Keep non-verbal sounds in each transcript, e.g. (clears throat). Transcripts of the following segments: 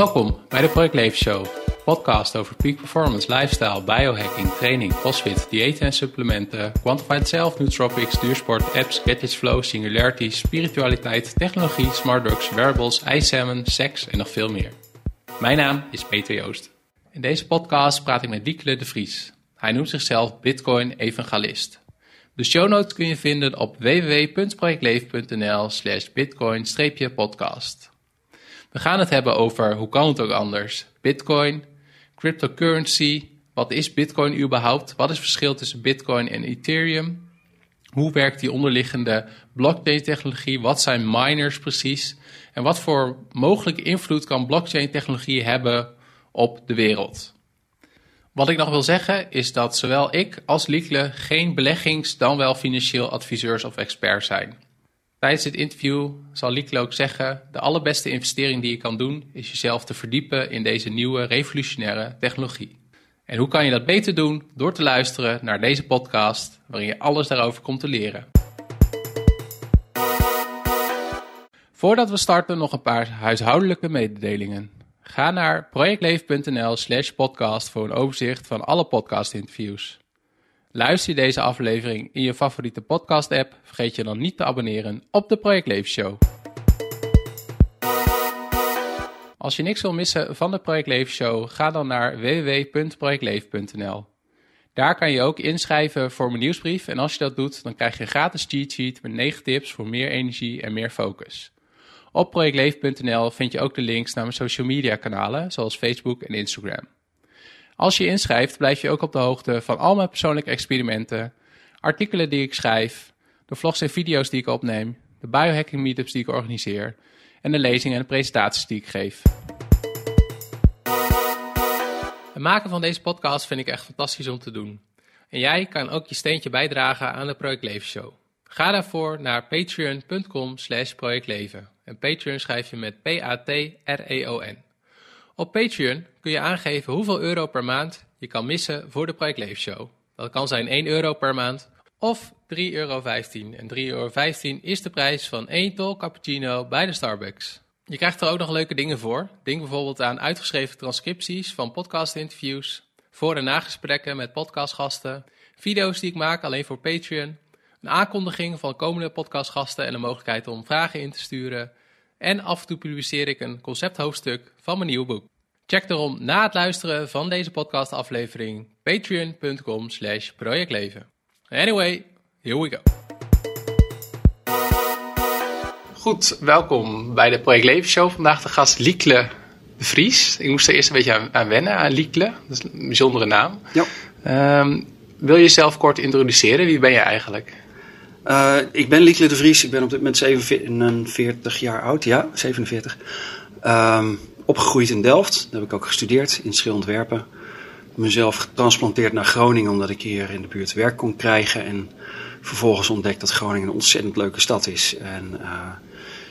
Welkom bij de Project Leven Show, podcast over peak performance, lifestyle, biohacking, training, crossfit, diëten en supplementen, quantified self, nootropics, duursport, apps, gadgets, flow, singularity, spiritualiteit, technologie, smart drugs, wearables, ijssalmon, seks en nog veel meer. Mijn naam is Peter Joost. In deze podcast praat ik met Diekle de Vries. Hij noemt zichzelf Bitcoin Evangelist. De show notes kun je vinden op www.projectleven.nl slash bitcoin-podcast. We gaan het hebben over hoe kan het ook anders? Bitcoin, cryptocurrency, wat is Bitcoin überhaupt? Wat is het verschil tussen Bitcoin en Ethereum? Hoe werkt die onderliggende blockchain-technologie? Wat zijn miners precies? En wat voor mogelijke invloed kan blockchain-technologie hebben op de wereld? Wat ik nog wil zeggen is dat zowel ik als Liekle geen beleggings- dan wel financieel adviseurs of experts zijn. Tijdens dit interview zal Liekle ook zeggen: de allerbeste investering die je kan doen is jezelf te verdiepen in deze nieuwe revolutionaire technologie. En hoe kan je dat beter doen? Door te luisteren naar deze podcast, waarin je alles daarover komt te leren. Voordat we starten, nog een paar huishoudelijke mededelingen. Ga naar projectleven.nl/slash podcast voor een overzicht van alle podcast-interviews. Luister je deze aflevering in je favoriete podcast-app, vergeet je dan niet te abonneren op de Project Leven Show. Als je niks wil missen van de Project Leven Show, ga dan naar www.projectleven.nl. Daar kan je ook inschrijven voor mijn nieuwsbrief en als je dat doet, dan krijg je een gratis cheat sheet met 9 tips voor meer energie en meer focus. Op projectleven.nl vind je ook de links naar mijn social media kanalen, zoals Facebook en Instagram. Als je inschrijft, blijf je ook op de hoogte van al mijn persoonlijke experimenten, artikelen die ik schrijf, de vlogs en video's die ik opneem, de biohacking meetups die ik organiseer en de lezingen en presentaties die ik geef. Het maken van deze podcast vind ik echt fantastisch om te doen. En jij kan ook je steentje bijdragen aan de Project Leven Show. Ga daarvoor naar patreon.com slash projectleven. En Patreon schrijf je met P-A-T-R-E-O-N. Op Patreon kun je aangeven hoeveel euro per maand je kan missen voor de Project Leven Show. Dat kan zijn 1 euro per maand of 3,15 euro. En 3,15 euro is de prijs van 1 tol cappuccino bij de Starbucks. Je krijgt er ook nog leuke dingen voor. Denk bijvoorbeeld aan uitgeschreven transcripties van podcastinterviews, voor- en nagesprekken met podcastgasten, video's die ik maak alleen voor Patreon, een aankondiging van komende podcastgasten en de mogelijkheid om vragen in te sturen. En af en toe publiceer ik een concepthoofdstuk van mijn nieuwe boek. Check daarom na het luisteren van deze podcastaflevering patreon.com slash projectleven. Anyway, here we go. Goed, welkom bij de Project Leven Show. Vandaag de gast Liekle de Vries. Ik moest er eerst een beetje aan, aan wennen, aan Liekle. Dat is een bijzondere naam. Ja. Ehm, wil je jezelf kort introduceren? Wie ben je eigenlijk? Uh, ik ben Liekle de Vries. Ik ben op dit moment 47 jaar oud. Ja, 47. Um, opgegroeid in Delft. Daar heb ik ook gestudeerd in schilontwerpen. Mezelf getransplanteerd naar Groningen omdat ik hier in de buurt werk kon krijgen. En vervolgens ontdekt dat Groningen een ontzettend leuke stad is. En uh,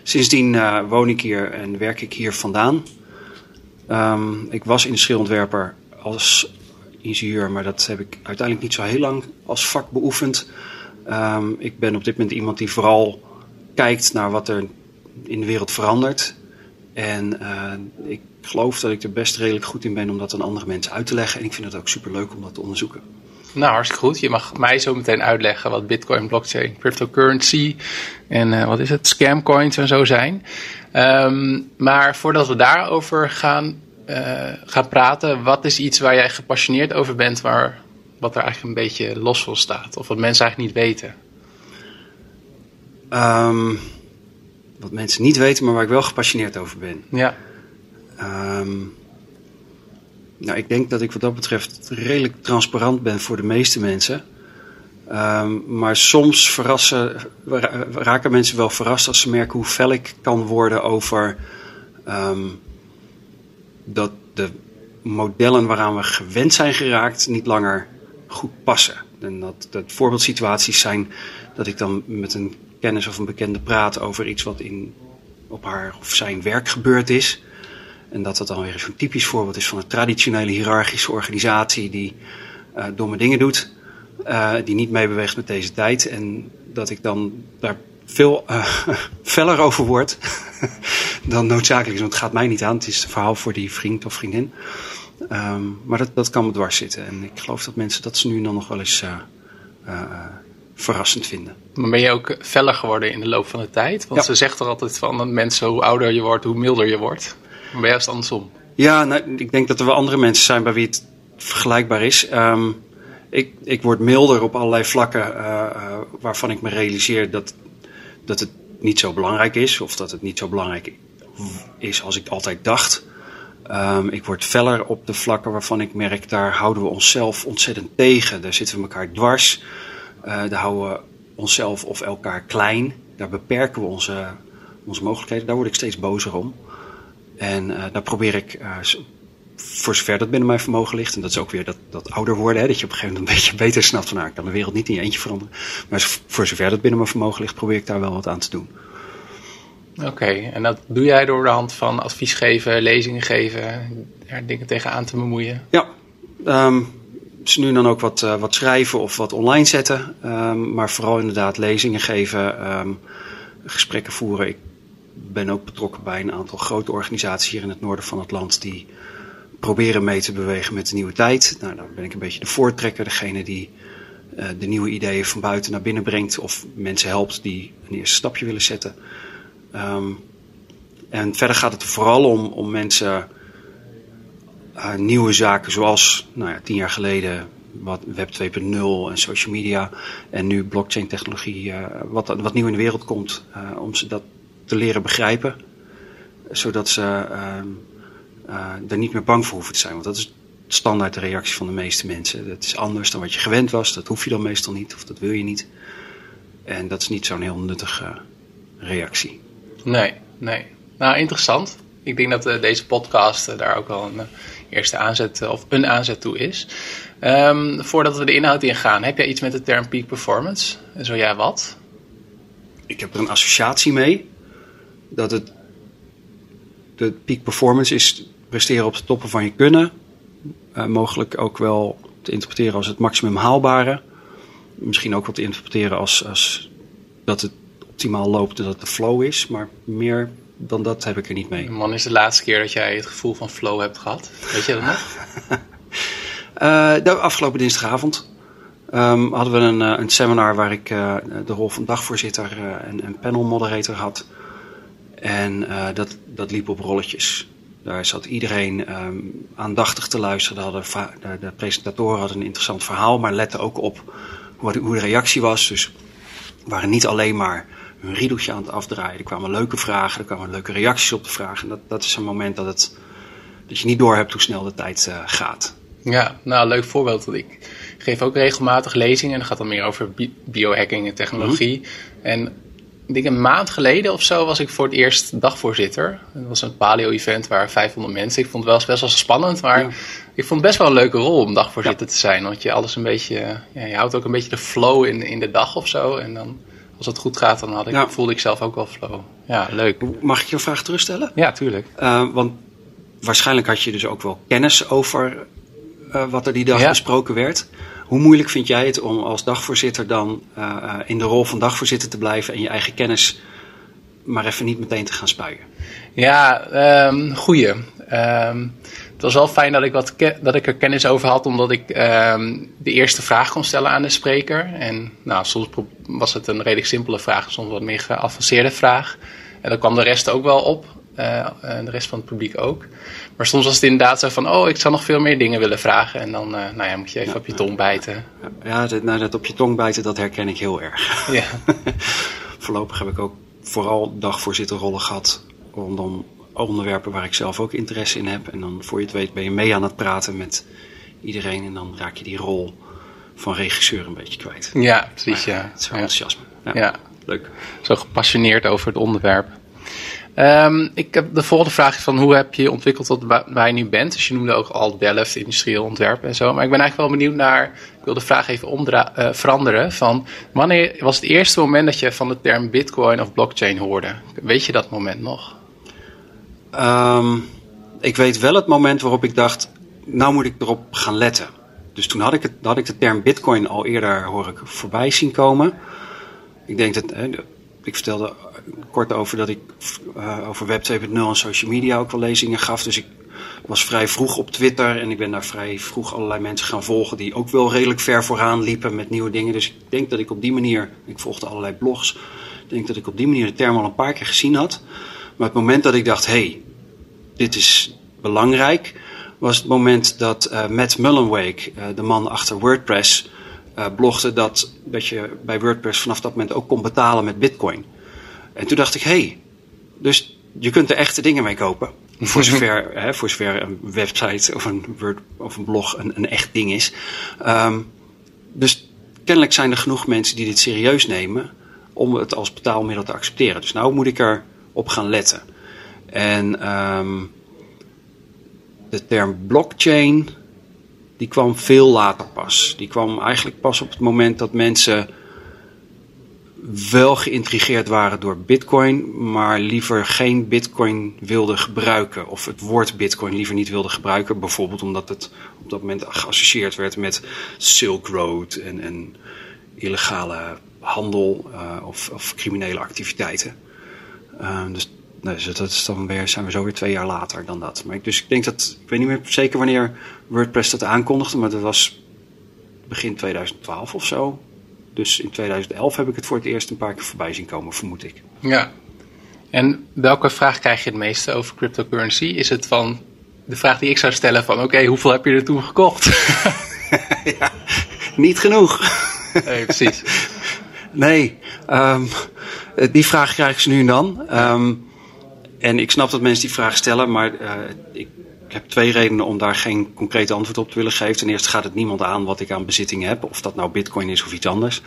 sindsdien uh, woon ik hier en werk ik hier vandaan. Um, ik was industrieontwerper als ingenieur, maar dat heb ik uiteindelijk niet zo heel lang als vak beoefend. Um, ik ben op dit moment iemand die vooral kijkt naar wat er in de wereld verandert. En uh, ik geloof dat ik er best redelijk goed in ben om dat aan andere mensen uit te leggen. En ik vind het ook super leuk om dat te onderzoeken. Nou, hartstikke goed. Je mag mij zo meteen uitleggen wat Bitcoin, blockchain, cryptocurrency en uh, wat is het, scamcoins en zo zijn. Um, maar voordat we daarover gaan, uh, gaan praten, wat is iets waar jij gepassioneerd over bent, waar, wat er eigenlijk een beetje los voor staat? Of wat mensen eigenlijk niet weten? Um, wat mensen niet weten, maar waar ik wel gepassioneerd over ben. Ja. Um, nou, ik denk dat ik wat dat betreft redelijk transparant ben voor de meeste mensen. Um, maar soms verrassen, raken mensen wel verrast als ze merken hoe fel ik kan worden over um, dat de modellen waaraan we gewend zijn geraakt niet langer goed passen. En dat, dat voorbeeldsituaties zijn dat ik dan met een kennis of een bekende praat over iets wat in, op haar of zijn werk gebeurd is. En dat dat dan weer zo'n typisch voorbeeld is van een traditionele hiërarchische organisatie die uh, domme dingen doet, uh, die niet meebeweegt met deze tijd. En dat ik dan daar veel uh, (laughs) feller over word (laughs) dan noodzakelijk is. Want het gaat mij niet aan. Het is een verhaal voor die vriend of vriendin. Um, maar dat, dat kan me dwars zitten. En ik geloof dat mensen dat ze nu dan nog wel eens verrassend vinden. Maar ben je ook feller geworden in de loop van de tijd? Want ja. ze zegt er altijd van dat mensen, hoe ouder je wordt, hoe milder je wordt. Maar ben juist andersom? Ja, nou, ik denk dat er wel andere mensen zijn bij wie het vergelijkbaar is. Um, ik, ik word milder op allerlei vlakken uh, waarvan ik me realiseer dat, dat het niet zo belangrijk is. Of dat het niet zo belangrijk is als ik altijd dacht. Um, ik word feller op de vlakken waarvan ik merk, daar houden we onszelf ontzettend tegen. Daar zitten we elkaar dwars. Uh, daar houden we onszelf of elkaar klein. Daar beperken we onze, onze mogelijkheden. Daar word ik steeds bozer om. En uh, daar probeer ik, uh, voor zover dat binnen mijn vermogen ligt, en dat is ook weer dat, dat ouder worden, hè, dat je op een gegeven moment een (laughs) beetje beter snapt van, nou, ik kan de wereld niet in je eentje veranderen. Maar voor zover dat binnen mijn vermogen ligt, probeer ik daar wel wat aan te doen. Oké, okay, en dat doe jij door de hand van advies geven, lezingen geven, er dingen tegenaan te bemoeien? Ja, um, ze nu dan ook wat, uh, wat schrijven of wat online zetten, um, maar vooral inderdaad lezingen geven, um, gesprekken voeren. Ik ben ook betrokken bij een aantal grote organisaties hier in het noorden van het land die proberen mee te bewegen met de nieuwe tijd. Nou, dan ben ik een beetje de voortrekker, degene die uh, de nieuwe ideeën van buiten naar binnen brengt of mensen helpt die een eerste stapje willen zetten. Um, en verder gaat het vooral om, om mensen nieuwe zaken zoals nou ja, tien jaar geleden wat Web 2.0 en social media en nu blockchain technologie, uh, wat, wat nieuw in de wereld komt, uh, om ze dat te leren begrijpen. Zodat ze er niet meer bang voor hoeven te zijn. Want dat is standaard de reactie van de meeste mensen. Dat is anders dan wat je gewend was. Dat hoef je dan meestal niet of dat wil je niet. En dat is niet zo'n heel nuttige reactie. Nee, nee. Nou, interessant. Ik denk dat deze podcast daar ook wel een eerste aanzet of een aanzet toe is. Um, voordat we de inhoud ingaan, heb jij iets met de term peak performance? En zo ja, wat? Ik heb er een associatie mee dat het de peak performance is presteren op de toppen van je kunnen. mogelijk ook wel te interpreteren als het maximum haalbare. Misschien ook wel te interpreteren als, als dat het optimaal loopt dat het de flow is. Maar meer dan dat heb ik er niet mee. Man, is de laatste keer dat jij het gevoel van flow hebt gehad? Weet je dat nog? uh, (laughs) afgelopen dinsdagavond um, hadden we een, een, seminar waar ik uh, de rol van dagvoorzitter en, en panelmoderator had. En dat, dat liep op rolletjes. Daar zat iedereen um, aandachtig te luisteren. De, de, de, presentatoren hadden een interessant verhaal, maar letten ook op hoe de, hoe de reactie was. Dus waren niet alleen maar hun riedeltje aan het afdraaien. Er kwamen leuke vragen, er kwamen leuke reacties op de vragen. En dat, dat is een moment dat, het, dat je niet door hebt hoe snel de tijd uh, gaat. Ja, nou, leuk voorbeeld. Ik geef ook regelmatig lezingen en dat gaat dan meer over bi biohacking en technologie. Mm-hmm. En ik denk een maand geleden of zo was ik voor het eerst dagvoorzitter. Dat was een paleo-event waar 500 mensen. Ik vond het wel best wel spannend, maar ja. ik vond het best wel een leuke rol om dagvoorzitter ja. te zijn. Want je alles een beetje, ja, je houdt ook een beetje de flow in, in de dag of zo. En dan als het goed gaat, dan had ik, voelde ik zelf ook wel flow. Ja, leuk. Mag ik je een vraag terugstellen? Ja, tuurlijk. Uh, want waarschijnlijk had je dus ook wel kennis over uh, wat er die dag ja. besproken werd. Hoe moeilijk vind jij het om als dagvoorzitter dan uh, in de rol van dagvoorzitter te blijven en je eigen kennis maar even niet meteen te gaan spuien? Ja, um, goeie. Um, het was wel fijn dat ik, wat dat ik er kennis over had, omdat ik um, de eerste vraag kon stellen aan de spreker. En nou, soms was het een redelijk simpele vraag, soms wat meer geavanceerde vraag. En dan kwam de rest ook wel op, uh, en de rest van het publiek ook. Maar soms was het inderdaad zo van, oh, ik zou nog veel meer dingen willen vragen. En dan uh, nou ja, moet je even ja, op je tong bijten. Ja, dat, nou, dat op je tong bijten, dat herken ik heel erg. Ja. (laughs) Voorlopig heb ik ook vooral dagvoorzitterrollen gehad, rondom onderwerpen waar ik zelf ook interesse in heb. En dan voor je het weet ben je mee aan het praten met iedereen. En dan raak je die rol van regisseur een beetje kwijt. Ja, precies. Maar, ja. Het is wel ja. enthousiasme. Ja, ja. Leuk. Zo gepassioneerd over het onderwerp. Um, ik heb de volgende vraag is van hoe heb je ontwikkeld tot waar je nu bent? Dus je noemde ook al Delft, industrieel ontwerp en zo. Maar ik ben eigenlijk wel benieuwd naar, ik wil de vraag even omdra uh, veranderen. Van wanneer was het eerste moment dat je van de term bitcoin of blockchain hoorde? Weet je dat moment nog? Um, ik weet wel het moment waarop ik dacht, nou moet ik erop gaan letten. Dus toen had ik, het, had ik de term bitcoin al eerder hoor ik voorbij zien komen. Ik denk dat, hè, ik vertelde kort over dat ik over Web 2.0 en social media ook wel lezingen gaf. Dus ik was vrij vroeg op Twitter en ik ben daar vrij vroeg allerlei mensen gaan volgen die ook wel redelijk ver vooraan liepen met nieuwe dingen. Dus ik denk dat ik op die manier, ik volgde allerlei blogs, ik denk dat ik op die manier de term al een paar keer gezien had. Maar het moment dat ik dacht, hé, hey, dit is belangrijk, was het moment dat uh, Matt Mullenweg, uh, de man achter WordPress, uh, blogde dat, dat je bij WordPress vanaf dat moment ook kon betalen met Bitcoin. En toen dacht ik, hé, hey, dus je kunt er echte dingen mee kopen. (laughs) Voor zover, hè, voor zover een website of een, Word, of een blog een, een echt ding is. Um, dus kennelijk zijn er genoeg mensen die dit serieus nemen om het als betaalmiddel te accepteren. Dus nou moet ik er op gaan letten. En um, de term blockchain, die kwam veel later pas. Die kwam eigenlijk pas op het moment dat mensen wel geïntrigeerd waren door Bitcoin, maar liever geen Bitcoin wilden gebruiken. Of het woord Bitcoin liever niet wilden gebruiken. Bijvoorbeeld omdat het op dat moment geassocieerd werd met Silk Road en, en illegale handel uh, of, of, criminele activiteiten. Uh, dus, dus dat is dan weer, zijn we zo weer twee jaar later dan dat. Maar ik, dus ik denk dat, ik weet niet meer zeker wanneer WordPress dat aankondigde, maar dat was begin 2012 of zo. Dus in 2011 heb ik het voor het eerst een paar keer voorbij zien komen, vermoed ik. Ja. En welke vraag krijg je het meeste over cryptocurrency? Is het van de vraag die ik zou stellen van oké, hoeveel heb je er toen gekocht? (laughs) ja, niet genoeg. Nee, precies. (laughs) nee, um, die vraag krijg ze nu en dan. Um, en ik snap dat mensen die vraag stellen, maar uh, ik heb twee redenen om daar geen concreet antwoord op te willen geven. Ten eerste gaat het niemand aan wat ik aan bezitting heb, of dat nou bitcoin is of iets anders.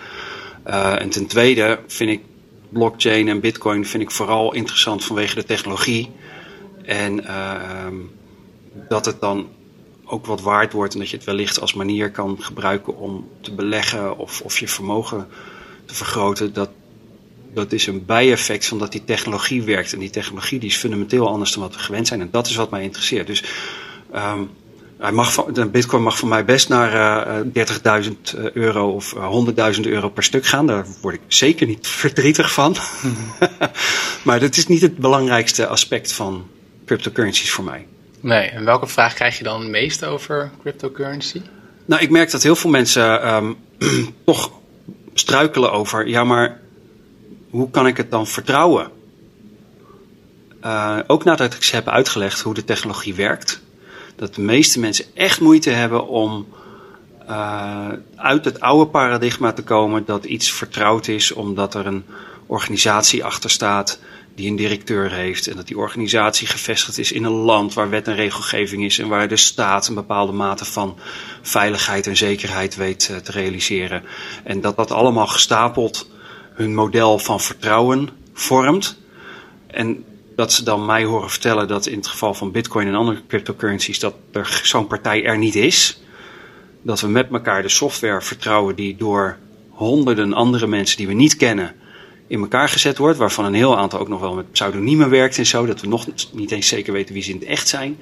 Uh, en ten tweede vind ik blockchain en bitcoin vind ik vooral interessant vanwege de technologie. En uh, dat het dan ook wat waard wordt en dat je het wellicht als manier kan gebruiken om te beleggen of, of je vermogen te vergroten. Dat, dat is een bijeffect van dat die technologie werkt. En die technologie die is fundamenteel anders dan wat we gewend zijn. En dat is wat mij interesseert. Dus um, hij mag van, bitcoin mag voor mij best naar uh, 30.000 euro of 100.000 euro per stuk gaan. Daar word ik zeker niet (laughs) verdrietig van. (laughs) maar dat is niet het belangrijkste aspect van cryptocurrencies voor mij. Nee, en welke vraag krijg je dan het meest over cryptocurrency? Nou, ik merk dat heel veel mensen um, (clears throat) toch struikelen over, ja, maar hoe kan ik het dan vertrouwen? Uh, ook nadat ik ze heb uitgelegd hoe de technologie werkt, dat de meeste mensen echt moeite hebben om uh, uit het oude paradigma te komen dat iets vertrouwd is omdat er een organisatie achter staat die een directeur heeft en dat die organisatie gevestigd is in een land waar wet en regelgeving is en waar de staat een bepaalde mate van veiligheid en zekerheid weet uh, te realiseren. En dat dat allemaal gestapeld hun model van vertrouwen vormt. En dat ze dan mij horen vertellen dat in het geval van Bitcoin en andere cryptocurrencies dat er zo'n partij er niet is. Dat we met elkaar de software vertrouwen die door honderden andere mensen die we niet kennen in elkaar gezet wordt, waarvan een heel aantal ook nog wel met pseudoniemen werkt en zo, dat we nog niet eens zeker weten wie ze in het echt zijn.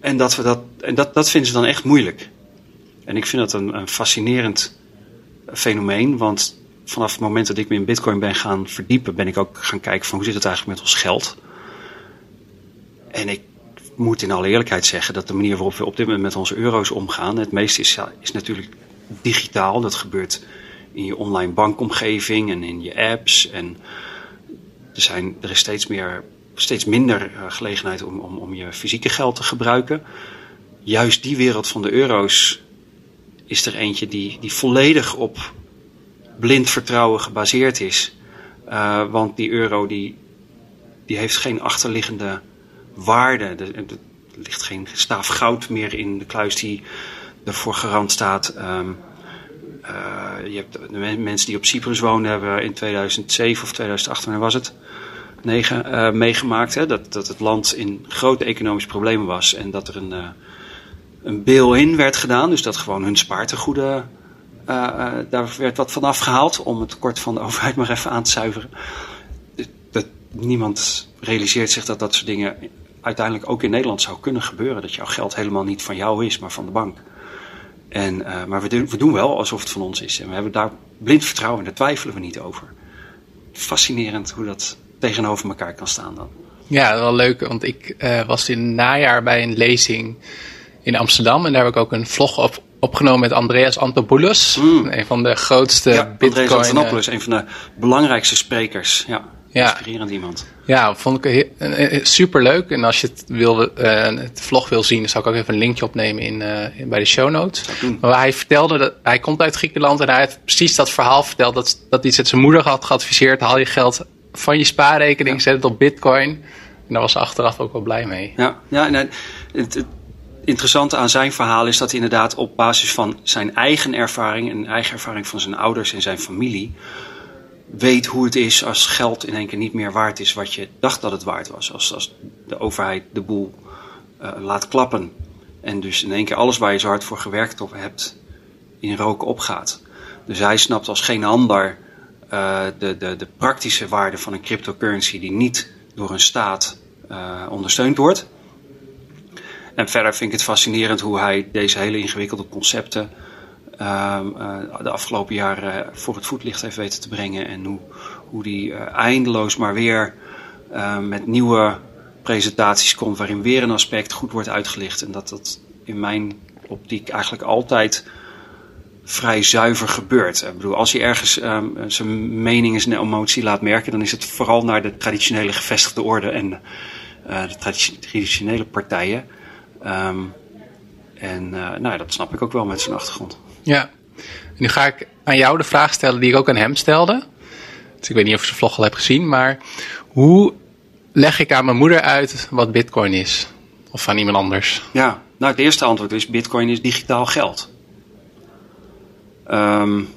En dat, we dat, en dat, dat vinden ze dan echt moeilijk. En ik vind dat een, een fascinerend fenomeen. Want vanaf het moment dat ik me in Bitcoin ben gaan verdiepen, ben ik ook gaan kijken van hoe zit het eigenlijk met ons geld. En ik moet in alle eerlijkheid zeggen dat de manier waarop we op dit moment met onze euro's omgaan, het meeste is, is natuurlijk digitaal. Dat gebeurt in je online bankomgeving en in je apps. En er, zijn, er is steeds, meer, steeds minder uh, gelegenheid om, om, om je fysieke geld te gebruiken. Juist die wereld van de euro's is er eentje die, die volledig op blind vertrouwen gebaseerd is. Uh, want die euro die, die heeft geen achterliggende waarde. Er, er, ligt geen staaf goud meer in de kluis die ervoor garant staat. Uh, je hebt de mensen die op Cyprus wonen hebben in 2007 of 2008, wanneer was het? 9, uh, meegemaakt hè, dat, dat het land in grote economische problemen was en dat er een een bail-in werd gedaan. Dus dat gewoon hun spaartegoeden, daar werd wat van afgehaald om het tekort van de (laughs) overheid maar even aan te zuiveren. Dat, niemand realiseert zich dat dat soort dingen uiteindelijk ook in Nederland zou kunnen gebeuren. Dat jouw geld helemaal niet van jou is, maar van de bank. En, uh, maar we doen, we doen wel alsof het van ons is. En we hebben daar blind vertrouwen en daar twijfelen we niet over. fascinerend hoe dat tegenover elkaar kan staan dan. Ja, wel leuk, want ik uh, was in het najaar bij een lezing in Amsterdam en daar heb ik ook een vlog op opgenomen met Andreas Antopoulos, mm. een van de grootste ja, Bitcoin. Andreas Antopoulos, een van de belangrijkste sprekers. Ja, ja. inspirerend iemand. Ja, vond ik super leuk. En als je het, wil, uh, het vlog wil zien, dan zal ik ook even een linkje opnemen in, uh, in bij de show notes. Maar hij vertelde dat hij komt uit Griekenland en hij heeft precies dat verhaal verteld dat, dat iets met zijn moeder had geadviseerd. Haal je geld van je spaarrekening, zet het op Bitcoin. En daar was ze achteraf ook wel blij mee. Ja, ja nee, het, het interessante aan zijn verhaal is dat hij inderdaad op basis van zijn eigen ervaring en eigen ervaring van zijn ouders en zijn familie weet hoe het is als geld in één keer niet meer waard is wat je dacht dat het waard was. Als, als de overheid de boel uh, laat klappen en dus in één keer alles waar je zo hard voor gewerkt op hebt in rook opgaat. Dus hij snapt als geen ander uh, de, de, de praktische waarde van een cryptocurrency die niet door een staat uh, ondersteund wordt. En verder vind ik het fascinerend hoe hij deze hele ingewikkelde concepten de afgelopen jaren voor het voetlicht heeft weten te brengen. En hoe, hoe die uh, eindeloos maar weer uh, met nieuwe presentaties komt waarin weer een aspect goed wordt uitgelicht. En dat dat in mijn optiek eigenlijk altijd vrij zuiver gebeurt. Ik bedoel, als hij ergens um, zijn mening en zijn emotie laat merken, dan is het vooral naar de traditionele gevestigde orde en de traditionele partijen. En nou, dat snap ik ook wel met zijn achtergrond. Ja, nu ga ik aan jou de vraag stellen die ik ook aan hem stelde. Dus ik weet niet of je zijn vlog al hebt gezien, maar hoe leg ik aan mijn moeder uit wat Bitcoin is? Of van iemand anders? Ja, nou, het eerste antwoord is: Bitcoin is digitaal geld. Um,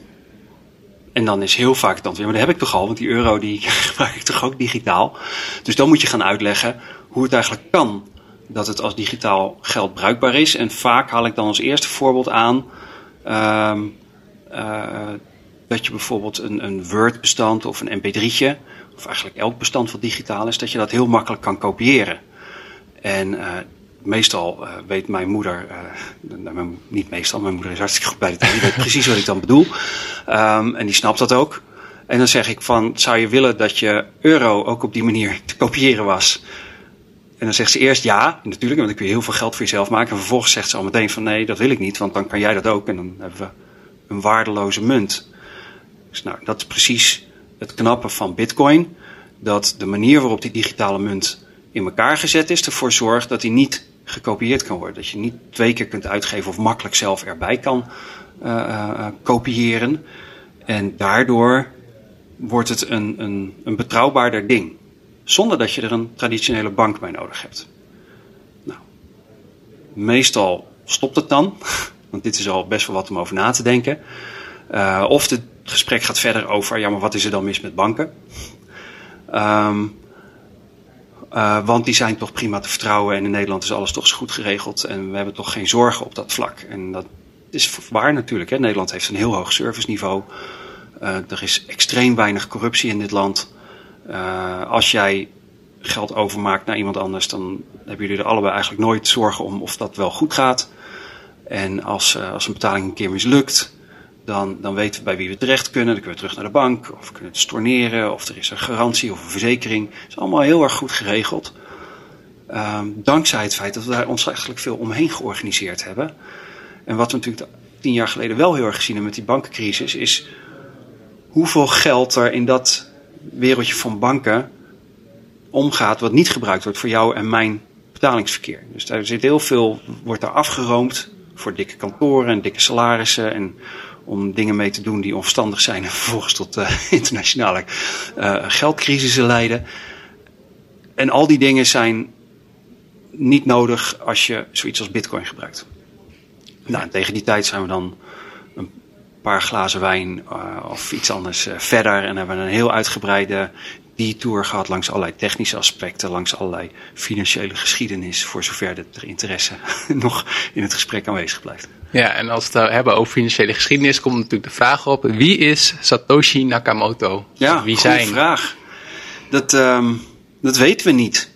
en dan is heel vaak het antwoord: maar dat heb ik toch al, want die euro die (laughs) gebruik ik toch ook digitaal. Dus dan moet je gaan uitleggen hoe het eigenlijk kan dat het als digitaal geld bruikbaar is. En vaak haal ik dan als eerste voorbeeld aan uh, uh, dat je bijvoorbeeld een, een Word-bestand of een MP3'tje, of eigenlijk elk bestand wat digitaal is, dat je dat heel makkelijk kan kopiëren. En uh, meestal weet mijn moeder, niet meestal, mijn moeder is hartstikke goed bij de die weet precies wat ik dan bedoel. Um, en die snapt dat ook. En dan zeg ik van, zou je willen dat je euro ook op die manier te kopiëren was? En dan zegt ze eerst ja, natuurlijk, want dan kun je heel veel geld voor jezelf maken. En vervolgens zegt ze al meteen van nee, dat wil ik niet, want dan kan jij dat ook. En dan hebben we een waardeloze munt. Dus nou, dat is precies het knappe van Bitcoin. Dat de manier waarop die digitale munt in elkaar gezet is, ervoor zorgt dat die niet gekopieerd kan worden. Dat je niet twee keer kunt uitgeven of makkelijk zelf erbij kan uh, uh, kopiëren. En daardoor wordt het een, een, een betrouwbaarder ding zonder dat je er een traditionele bank bij nodig hebt. Nou, meestal stopt het dan, (laughs) want dit is al best wel wat om over na te denken. Uh, of het gesprek gaat verder over, ja, maar wat is er dan mis met banken? Um, uh, want die zijn toch prima te vertrouwen en in Nederland is alles toch goed geregeld en we hebben toch geen zorgen op dat vlak. En dat is waar natuurlijk. Hè? Nederland heeft een heel hoog serviceniveau. Uh, er is extreem weinig corruptie in dit land. Uh, als jij geld overmaakt naar iemand anders, dan hebben jullie er allebei eigenlijk nooit zorgen om of dat wel goed gaat. En als, uh, als een betaling een keer mislukt, dan, dan weten we bij wie we terecht kunnen. Dan kunnen we terug naar de bank, of we kunnen het storneren, of er is een garantie of een verzekering. Het is allemaal heel erg goed geregeld. Um, dankzij het feit dat we daar ontzettend veel omheen georganiseerd hebben. En wat we natuurlijk tien jaar geleden wel heel erg gezien hebben met die bankencrisis, is hoeveel geld er in dat wereldje van banken omgaat wat niet gebruikt wordt voor jou en mijn betalingsverkeer. Dus daar zit heel veel, wordt daar afgeroomd voor dikke kantoren en dikke salarissen en om dingen mee te doen die onverstandig zijn en (laughs) vervolgens tot uh, internationale uh, geldcrisissen leiden. En al die dingen zijn niet nodig als je zoiets als bitcoin gebruikt. Nou, tegen die tijd zijn we dan paar glazen wijn uh, of iets anders uh, verder. En hebben we een heel uitgebreide detour gehad langs allerlei technische aspecten, langs allerlei financiële geschiedenis, voor zover dat er interesse (laughs) nog in het gesprek aanwezig blijft. Ja, en als we het hebben over financiële geschiedenis, komt natuurlijk de vraag op: wie is Satoshi Nakamoto? Ja, wie zijn? vraag. Dat, um, dat weten we niet.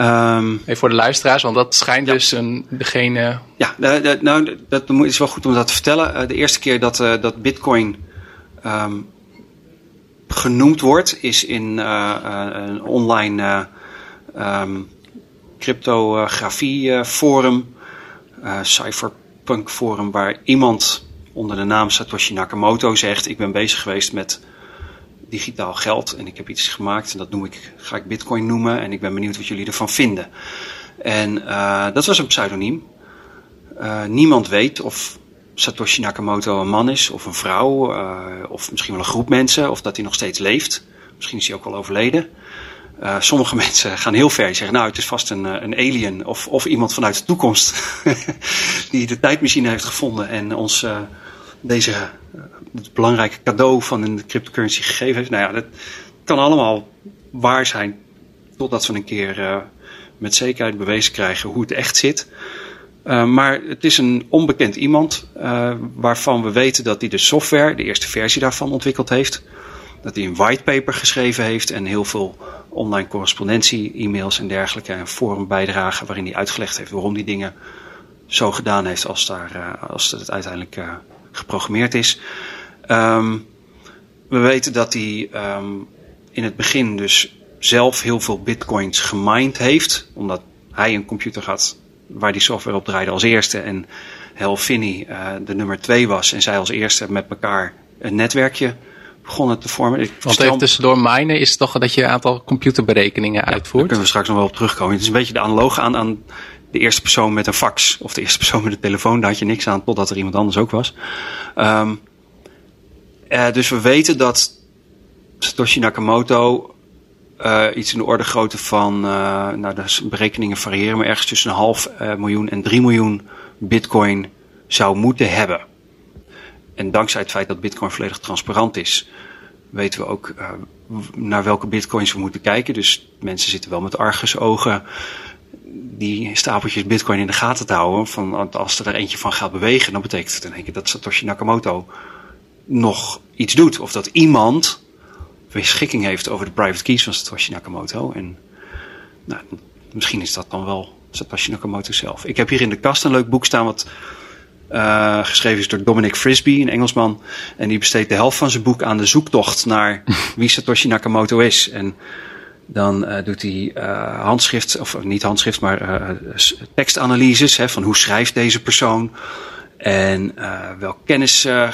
Um, Even voor de luisteraars, want dat schijnt ja. dus een, degene. Ja, nou, dat is wel goed om dat te vertellen. Uh, de eerste keer dat, uh, dat Bitcoin um, genoemd wordt, is in een online um, cryptografie forum, cypherpunk forum, waar iemand onder de naam Satoshi Nakamoto zegt: Ik ben bezig geweest met digitaal geld en ik heb iets gemaakt en dat noem ik, ga ik Bitcoin noemen en ik ben benieuwd wat jullie ervan vinden. En uh, dat was een pseudoniem. Uh, niemand weet of Satoshi Nakamoto een man is of een vrouw, uh, of misschien wel een groep mensen, of dat hij nog steeds leeft. Misschien is hij ook al overleden. Uh, sommige (laughs) mensen gaan heel ver. Die zeggen, nou, het is vast een, een alien of, of iemand vanuit de toekomst (laughs) die de tijdmachine heeft gevonden en ons uh, deze het belangrijke cadeau van een cryptocurrency gegeven heeft. Nou ja, dat kan allemaal waar zijn totdat we een keer uh, met zekerheid bewezen krijgen hoe het echt zit. Uh, maar het is een onbekend iemand uh, waarvan we weten dat hij de software, de eerste versie daarvan ontwikkeld heeft. Dat hij een whitepaper geschreven heeft en heel veel online correspondentie, e-mails en dergelijke en forumbijdragen waarin hij uitgelegd heeft waarom die dingen zo gedaan heeft als, daar, als het uiteindelijk geprogrammeerd is. Um, we weten dat hij um, in het begin dus zelf heel veel bitcoins gemined heeft. Omdat hij een computer had waar die software op draaide als eerste. En Hel Finney uh, de nummer twee was. En zij als eerste met elkaar een netwerkje begonnen te vormen. Ik Want even tussendoor minen is toch dat je een aantal computerberekeningen ja, uitvoert? Daar kunnen we straks nog wel op terugkomen. Het is een beetje de analoog aan, aan de eerste persoon met een fax. Of de eerste persoon met een telefoon. Daar had je niks aan totdat er iemand anders ook was. Um, uh, dus we weten dat Satoshi Nakamoto uh, iets in de orde grootte van, uh, nou de berekeningen variëren, maar ergens tussen een half miljoen en drie miljoen bitcoin zou moeten hebben. En dankzij het feit dat bitcoin volledig transparant is, weten we ook naar welke bitcoins we moeten kijken. Dus mensen zitten wel met argusogen die stapeltjes bitcoin in de gaten te houden. Van als er er eentje van gaat bewegen, dan betekent het in één keer dat Satoshi Nakamoto nog iets doet. Of dat iemand beschikking heeft over de private keys van Satoshi Nakamoto. En nou, misschien is dat dan wel Satoshi Nakamoto zelf. Ik heb hier in de kast een leuk boek staan wat uh, geschreven is door Dominic Frisby, een Engelsman. En die besteedt de helft van zijn boek aan de zoektocht naar wie Satoshi Nakamoto is. En dan uh, doet hij uh, handschrift, of niet handschrift, maar tekstanalyses. Hè, van hoe schrijft deze persoon? En uh, welke kennis uh,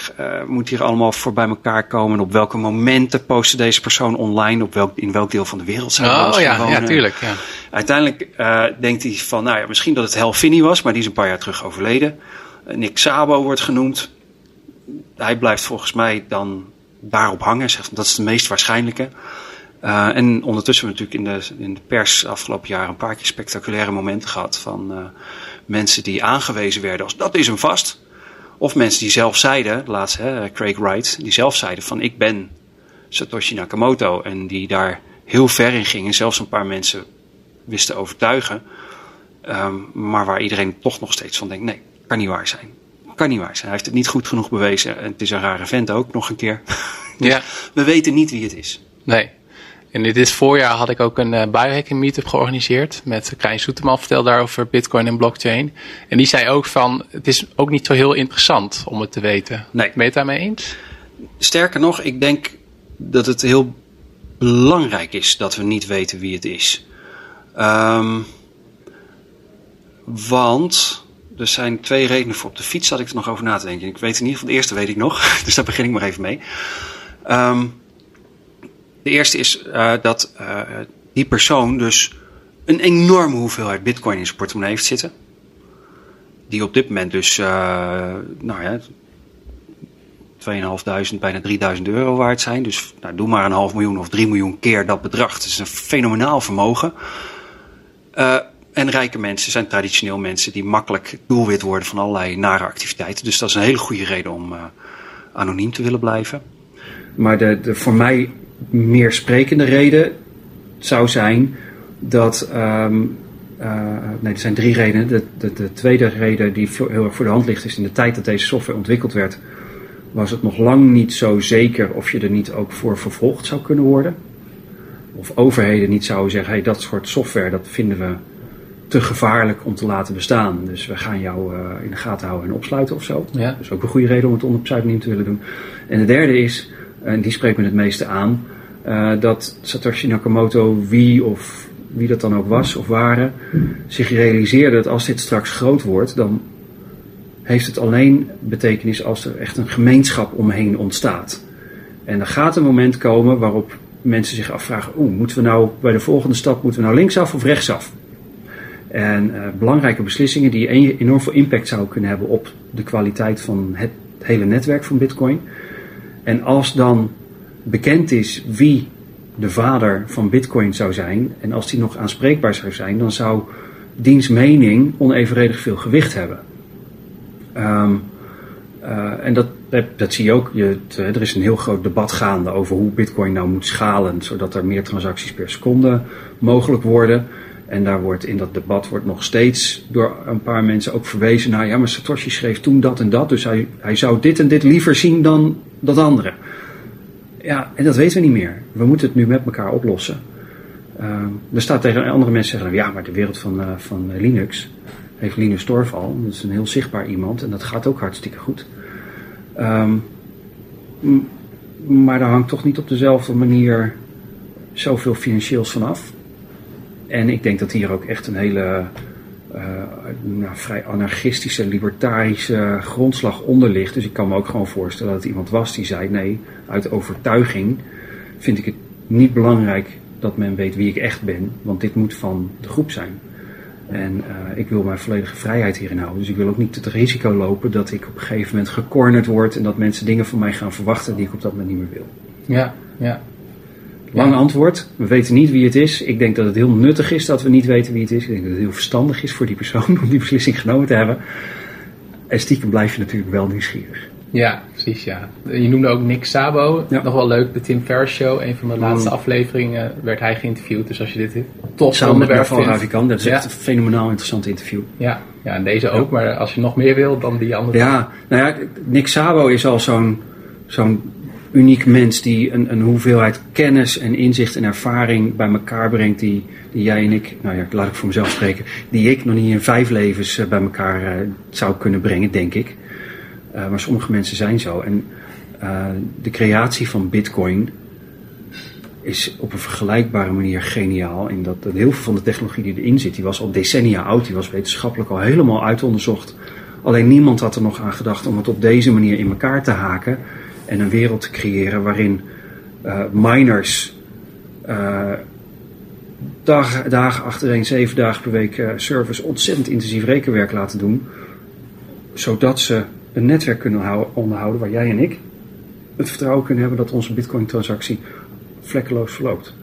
moet hier allemaal voor bij elkaar komen? Op welke momenten posten deze persoon online? Op welk, in welk deel van de wereld zijn oh, ja, ja, tuurlijk. Ja. Uiteindelijk uh, denkt hij van, nou ja, misschien dat het Hal Finney was, maar die is een paar jaar terug overleden. Nick Sabo wordt genoemd. Hij blijft volgens mij dan daarop hangen. Zegt, dat is de meest waarschijnlijke. Uh, en ondertussen hebben we natuurlijk in de, in de pers afgelopen jaar een paar keer spectaculaire momenten gehad van uh, mensen die aangewezen werden als dat is hem vast. Of mensen die zelf zeiden, laatst hè, Craig Wright, die zelf zeiden van ik ben Satoshi Nakamoto. En die daar heel ver in gingen, zelfs een paar mensen wisten overtuigen. Um, maar waar iedereen toch nog steeds van denkt, nee, kan niet waar zijn. Kan niet waar zijn. Hij heeft het niet goed genoeg bewezen. En het is een rare vent ook, nog een keer. (laughs) dus ja. we weten niet wie het is. Nee. En dit voorjaar had ik ook een uh, biohacking meetup georganiseerd met Krijn Soeteman vertelde daarover bitcoin en blockchain. En die zei ook van, het is ook niet zo heel interessant om het te weten. Nee. Ben je het daarmee eens? Sterker nog, ik denk dat het heel belangrijk is dat we niet weten wie het is. Um, want er zijn twee redenen voor. Op de fiets zat ik er nog over na te denken. Ik weet in ieder geval, de eerste weet ik nog, (laughs) dus daar begin ik maar even mee. Um, de eerste is uh, dat uh, die persoon dus een enorme hoeveelheid bitcoin in zijn portemonnee heeft zitten. Die op dit moment dus, uh, nou ja, 2.500, bijna 3.000 euro waard zijn. Dus nou, doe maar een half miljoen of 3 miljoen keer dat bedrag. Het is een fenomenaal vermogen. en rijke mensen zijn traditioneel mensen die makkelijk doelwit worden van allerlei nare activiteiten. Dus dat is een hele goede reden om anoniem te willen blijven. Maar de, voor mij meer sprekende reden zou zijn dat. Um, uh, nee, er zijn drie redenen. De, de, de, tweede reden die heel erg voor de hand ligt is in de tijd dat deze software ontwikkeld werd, was het nog lang niet zo zeker of je er niet ook voor vervolgd zou kunnen worden. Of overheden niet zouden zeggen: hey, dat soort software dat vinden we te gevaarlijk om te laten bestaan. Dus we gaan jou uh, in de gaten houden en opsluiten of zo. Ja. Dus ook een goede reden om het onder pseudoniem te willen doen. En de derde is en die spreekt me het meeste aan, uh, dat Satoshi Nakamoto, wie of wie dat dan ook was of waren, zich realiseerde dat als dit straks groot wordt, dan heeft het alleen betekenis als er echt een gemeenschap omheen ontstaat. En er gaat een moment komen waarop mensen zich afvragen: oeh, moeten we nou bij de volgende stap moeten we nou linksaf of rechtsaf? En uh, belangrijke beslissingen die enorm veel impact zouden kunnen hebben op de kwaliteit van het hele netwerk van Bitcoin. En als dan bekend is wie de vader van Bitcoin zou zijn, en als die nog aanspreekbaar zou zijn, dan zou diens mening onevenredig veel gewicht hebben. Um, uh, en dat, dat zie je ook. Je, er is een heel groot debat gaande over hoe Bitcoin nou moet schalen, zodat er meer transacties per seconde mogelijk worden. En daar wordt in dat debat wordt nog steeds door een paar mensen ook verwezen naar, ja, maar Satoshi schreef toen dat en dat, dus hij, hij zou dit en dit liever zien dan dat andere. Ja, en dat weten we niet meer. We moeten het nu met elkaar oplossen. Uh, er staat tegen andere mensen zeggen, ja, maar de wereld van, uh, van Linux heeft Linus Torval. Dat is een heel zichtbaar iemand en dat gaat ook hartstikke goed. Um, maar daar hangt toch niet op dezelfde manier zoveel financieels vanaf. En ik denk dat hier ook echt een hele nou, vrij anarchistische, libertarische grondslag onder ligt. Dus ik kan me ook gewoon voorstellen dat iemand was die zei: nee, uit overtuiging vind ik het niet belangrijk dat men weet wie ik echt ben, want dit moet van de groep zijn. En uh, ik wil mijn volledige vrijheid hierin houden. Dus ik wil ook niet het risico lopen dat ik op een gegeven moment gecornerd word en dat mensen dingen van mij gaan verwachten die ik op dat moment niet meer wil. Ja, ja. Lang antwoord. We weten niet wie het is. Ik denk dat het heel nuttig is dat we niet weten wie het is. Ik denk dat het heel verstandig is voor die persoon (laughs) om die beslissing genomen te hebben. En stiekem blijf je natuurlijk wel nieuwsgierig. Ja, precies ja. Je noemde ook Nick Sabo. Nog wel leuk, de Tim Ferriss Show. Een van de laatste mm. afleveringen werd hij geïnterviewd. Dus als je dit tof Samen onderwerp vindt... Ravikant. Dat is echt een fenomenaal interessant interview. Ja, ja en deze ook. Maar als je nog meer wil, dan die andere. Ja, nou ja, Nick Sabo is al zo'n zo'n uniek mens die een, een hoeveelheid kennis en inzicht en ervaring bij elkaar brengt die, die jij en ik, nou ja, laat ik voor mezelf spreken, die ik nog niet in vijf levens eh, bij elkaar uh, zou kunnen brengen, denk ik. Uh, maar sommige mensen zijn zo. En de creatie van Bitcoin is op een vergelijkbare manier geniaal. In dat, dat heel veel van de technologie die erin zit, die was al decennia oud, die was wetenschappelijk al helemaal uitonderzocht. Alleen niemand had er nog aan gedacht om het op deze manier in elkaar te haken en een wereld te creëren waarin uh, miners uh, dag, dagen achtereen, zeven dagen per week uh, service ontzettend intensief rekenwerk laten doen, zodat ze een netwerk kunnen onderhouden waar jij en ik het vertrouwen kunnen hebben dat onze Bitcoin-transactie vlekkeloos verloopt.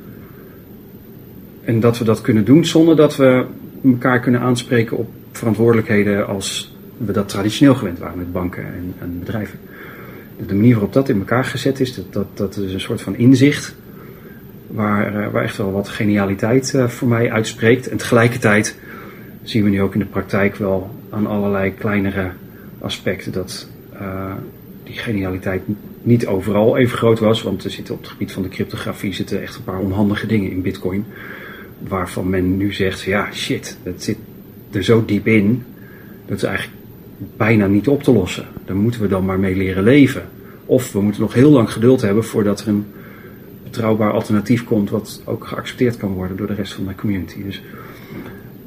En dat we dat kunnen doen zonder dat we elkaar kunnen aanspreken op verantwoordelijkheden als we dat traditioneel gewend waren met banken en, en bedrijven de manier waarop dat in elkaar gezet is, dat, dat, dat is een soort van inzicht waar, eh, waar echt wel wat genialiteit uh, voor mij uitspreekt. En tegelijkertijd zien we nu ook in de praktijk wel aan allerlei kleinere aspecten dat uh, die genialiteit niet overal even groot was. Want er zitten op het gebied van de cryptografie zitten echt een paar onhandige dingen in Bitcoin. Waarvan men nu zegt: ja, shit, dat zit er zo diep in. Dat is eigenlijk bijna niet op te lossen. Daar moeten we dan maar mee leren leven. Of we moeten nog heel lang geduld hebben voordat er een betrouwbaar alternatief komt wat ook geaccepteerd kan worden door de rest van de community. Dus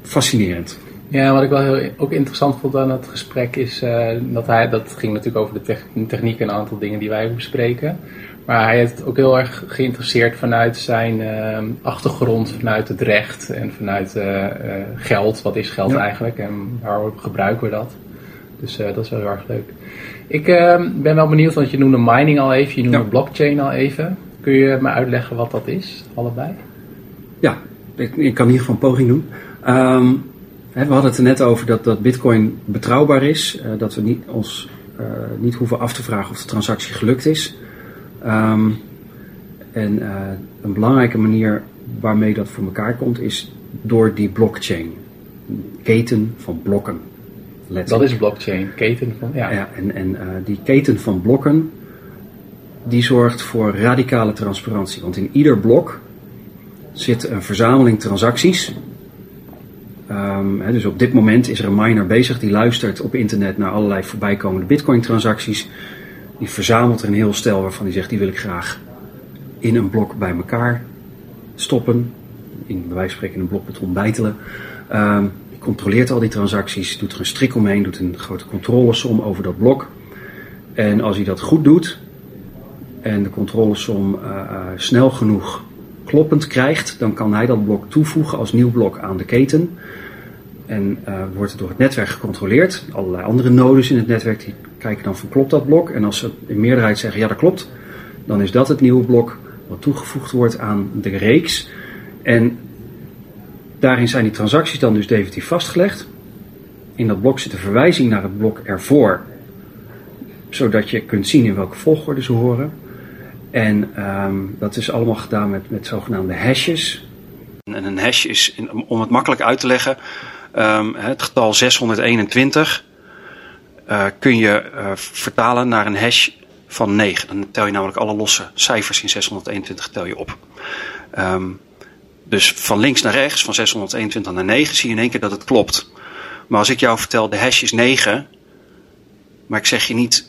fascinerend. Ja, wat ik wel heel ook interessant vond aan het gesprek is uh, dat hij, dat ging natuurlijk over de techniek en een aantal dingen die wij bespreken. Maar hij heeft ook heel erg geïnteresseerd vanuit zijn uh, achtergrond, vanuit het recht en vanuit uh, geld. Wat is geld eigenlijk en waarom gebruiken we dat? Dus uh, dat is wel heel erg leuk. Ik uh, ben wel benieuwd, want je noemde mining al even, je noemde ja. blockchain al even. Kun je me uitleggen wat dat is, allebei? Ja, ik, ik kan in ieder geval een poging doen. Um, hè, we hadden het er net over dat, dat bitcoin betrouwbaar is. Uh, dat we niet, ons niet hoeven af te vragen of de transactie gelukt is. Um, en een belangrijke manier waarmee dat voor elkaar komt is door die blockchain. Keten van blokken. Dat is blockchain, keten van, ja. ja en en uh, die keten van blokken, die zorgt voor radicale transparantie. Want in ieder blok zit een verzameling transacties. Um, hè, dus op dit moment is er een miner bezig die luistert op internet naar allerlei voorbijkomende bitcoin transacties. Die verzamelt er een heel stel waarvan hij zegt die wil ik graag in een blok bij elkaar stoppen. In bij wijze van spreken een blok beton bijtelen. Um, die controleert al die transacties, doet er een strik omheen, doet een grote controlesom over dat blok. En als hij dat goed doet en de controlesom uh, uh, snel genoeg kloppend krijgt, dan kan hij dat blok toevoegen als nieuw blok aan de keten. En uh, wordt het door het netwerk gecontroleerd. Allerlei andere nodes in het netwerk die kijken dan van klopt dat blok. En als ze in meerderheid zeggen ja dat klopt, dan is dat het nieuwe blok wat toegevoegd wordt aan de reeks. En daarin zijn die transacties dan dus definitief vastgelegd. In dat blok zit een verwijzing naar het blok ervoor, zodat je kunt zien in welke volgorde ze horen. En um, dat is allemaal gedaan met, met zogenaamde hashes. En een hash is, om het makkelijk uit te leggen, um, het getal 621 uh, kun je uh, vertalen naar een hash van 9. Dan tel je namelijk alle losse cijfers in 621 tel je op. Um, dus van links naar rechts, van 621 naar 9, zie je in één keer dat het klopt. Maar als ik jou vertel de hash is 9, maar ik zeg je niet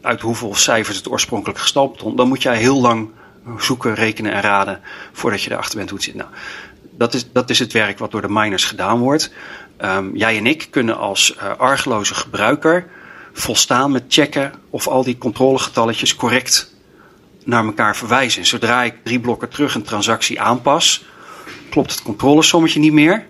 uit hoeveel cijfers het oorspronkelijk gestampt stond, dan moet jij heel lang zoeken, rekenen en raden voordat je erachter bent hoe het zit. Nou, dat is, dat is het werk wat door de miners gedaan wordt. Um, jij en ik kunnen als uh, argeloze gebruiker volstaan met checken of al die controlegetalletjes correct naar elkaar verwijzen. Zodra ik drie blokken terug een transactie aanpas, klopt het controlesommetje niet meer.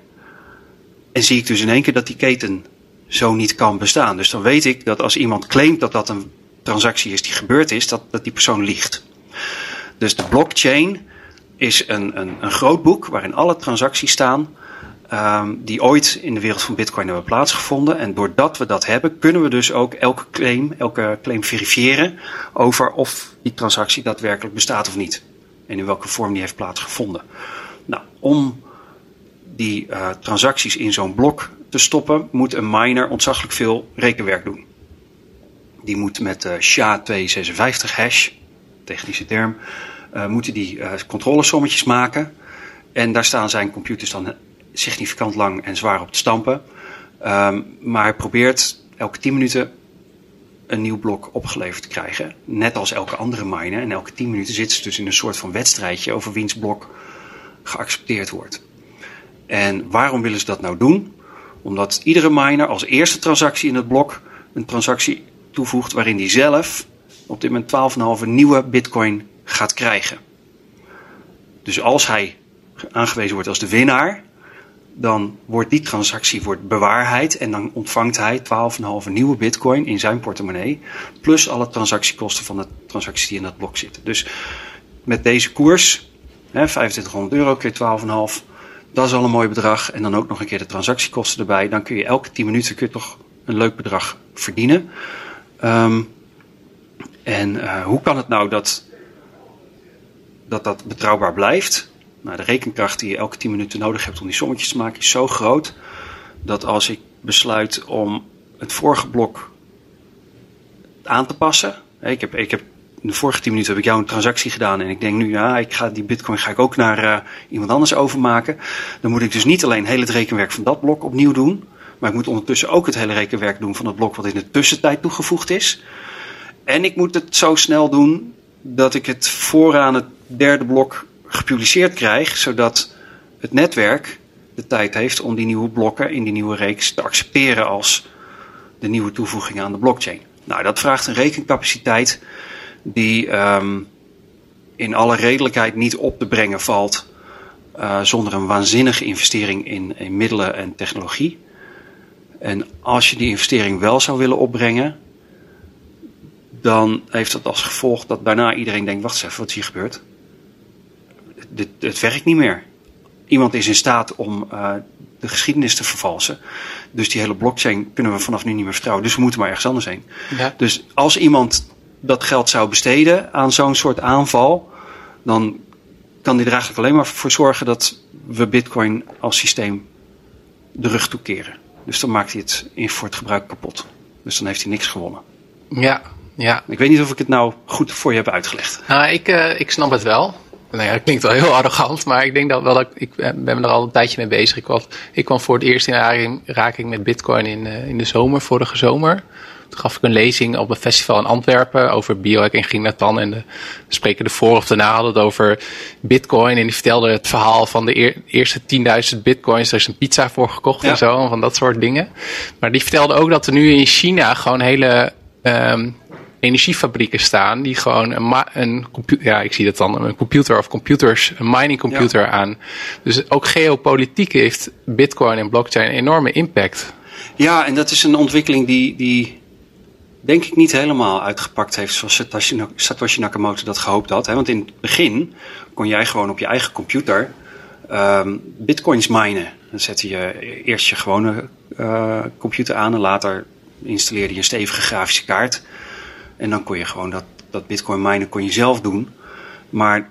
En zie ik dus in één keer dat die keten zo niet kan bestaan. Dus dan weet ik dat als iemand claimt dat dat een transactie is die gebeurd is, dat, dat die persoon liegt. Dus de blockchain is een, een, een groot boek waarin alle transacties staan um, die ooit in de wereld van Bitcoin hebben plaatsgevonden. En doordat we dat hebben, kunnen we dus ook elke claim, elke claim verifiëren over of die transactie daadwerkelijk bestaat of niet. En in welke vorm die heeft plaatsgevonden. Nou, om die uh, transacties in zo'n blok te stoppen, moet een miner ontzaglijk veel rekenwerk doen. Die moet met uh, SHA-256 hash, technische term, uh, moeten die uh, controlesommetjes maken. En daar staan zijn computers dan significant lang en zwaar op te stampen. Um, maar hij probeert elke 10 minuten een nieuw blok opgeleverd te krijgen. Net als elke andere miner. En elke 10 minuten zitten ze dus in een soort van wedstrijdje over wiens blok geaccepteerd wordt. En waarom willen ze dat nou doen? Omdat iedere miner als eerste transactie in het blok een transactie toevoegt waarin hij zelf op dit moment 12,5 nieuwe bitcoin gaat krijgen. Dus als hij aangewezen wordt als de winnaar, dan wordt die transactie wordt bewaarheid en dan ontvangt hij 12,5 nieuwe bitcoin in zijn portemonnee. Plus alle transactiekosten van de transacties die in dat blok zitten. Dus met deze koers, hè, 2500 euro keer 12,5, dat is al een mooi bedrag. En dan ook nog een keer de transactiekosten erbij. Dan kun je elke 10 minuten kun je toch een leuk bedrag verdienen. Um, en uh, hoe kan het nou dat, dat dat betrouwbaar blijft? Nou, de rekenkracht die je elke 10 minuten nodig hebt om die sommetjes te maken is zo groot dat als ik besluit om het vorige blok aan te passen. Ik heb, ik heb in de vorige 10 minuten heb ik jou een transactie gedaan en ik denk nu, ja, ik ga die bitcoin ga ik ook naar uh, iemand anders overmaken. Dan moet ik dus niet alleen heel het rekenwerk van dat blok opnieuw doen, maar ik moet ondertussen ook het hele rekenwerk doen van het blok wat in de tussentijd toegevoegd is. En ik moet het zo snel doen dat ik het vooraan het derde blok gepubliceerd krijg, zodat het netwerk de tijd heeft om die nieuwe blokken in die nieuwe reeks te accepteren als de nieuwe toevoeging aan de blockchain. Nou, dat vraagt een rekencapaciteit die um, in alle redelijkheid niet op te brengen valt uh, zonder een waanzinnige investering in, in middelen en technologie. En als je die investering wel zou willen opbrengen, dan heeft dat als gevolg dat daarna iedereen denkt: wacht eens even, wat is hier gebeurd? Dit, het werkt niet meer. Iemand is in staat om uh, de geschiedenis te vervalsen. Dus die hele blockchain kunnen we vanaf nu niet meer vertrouwen. Dus we moeten maar ergens anders heen. Ja. Dus als iemand dat geld zou besteden aan zo'n soort aanval, dan kan die er eigenlijk alleen maar voor zorgen dat we Bitcoin als systeem de rug toekeren. Dus dan maakt hij het voor het gebruik kapot. Dus dan heeft hij niks gewonnen. Ja, ja. Ik weet niet of ik het nou goed voor je heb uitgelegd. Nou, ik, uh, ik snap het wel nou ja, dat klinkt wel heel arrogant, maar ik denk dat wel dat ik, ik ben er al een tijdje mee bezig. Ik, was, ik kwam voor het eerst in aanraking met bitcoin in, uh, in de zomer, vorige zomer. Toen gaf ik een lezing op een festival in Antwerpen over biohacking ging dat dan. En de spreker ervoor of daarna hadden het over bitcoin. En die vertelde het verhaal van de eerste 10.000 bitcoins. Er is een pizza voor gekocht en zo, van dat soort dingen. Maar die vertelde ook dat er nu in China gewoon hele... Um, energiefabrieken staan die gewoon een, een computer, ja, ik zie dat dan, een computer of computers, een mining computer aan. Dus ook geopolitiek heeft Bitcoin en blockchain een enorme impact. Ja, en dat is een ontwikkeling die, die denk ik niet helemaal uitgepakt heeft zoals Satoshi Nakamoto dat gehoopt had. Hè? Want in het begin kon jij gewoon op je eigen computer um, bitcoins minen. Dan zette je eerst je gewone uh, computer aan en later installeerde je een stevige grafische kaart. En dan kon je gewoon dat, dat bitcoin minen kon je zelf doen. Maar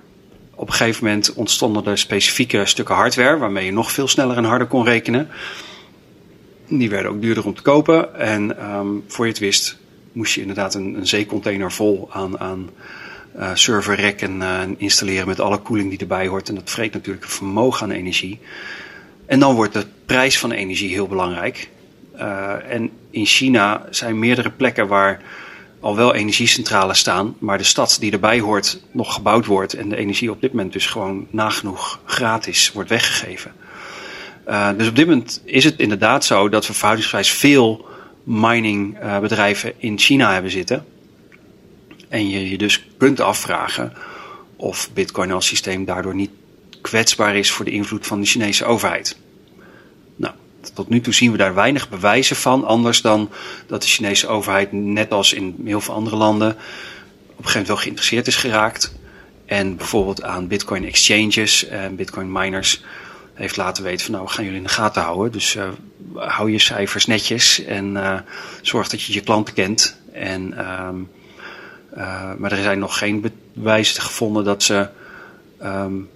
op een gegeven moment ontstonden er specifieke stukken hardware waarmee je nog veel sneller en harder kon rekenen. Die werden ook duurder om te kopen. En um, voor je het wist, moest je inderdaad een, zeecontainer vol aan, aan uh, serverrekken uh, installeren met alle koeling die erbij hoort. En dat vreet natuurlijk een vermogen aan energie. En dan wordt de prijs van energie heel belangrijk. Uh, en in China zijn meerdere plekken waar al wel energiecentrales staan, maar de stad die erbij hoort nog gebouwd wordt en de energie op dit moment dus gewoon nagenoeg gratis wordt weggegeven. Uh, dus op dit moment is het inderdaad zo dat we verhoudingsgewijs veel miningbedrijven uh, in China hebben zitten. En je je dus kunt afvragen of Bitcoin als systeem daardoor niet kwetsbaar is voor de invloed van de Chinese overheid tot nu toe zien we daar weinig bewijzen van. Anders dan dat de Chinese overheid, net als in heel veel andere landen, op een gegeven moment wel geïnteresseerd is geraakt. En bijvoorbeeld aan bitcoin exchanges en bitcoin miners heeft laten weten van nou we gaan jullie in de gaten houden. Dus uh, hou je cijfers netjes en uh, zorg dat je je klanten kent. En, uh, maar er zijn nog geen bewijzen gevonden dat ze um,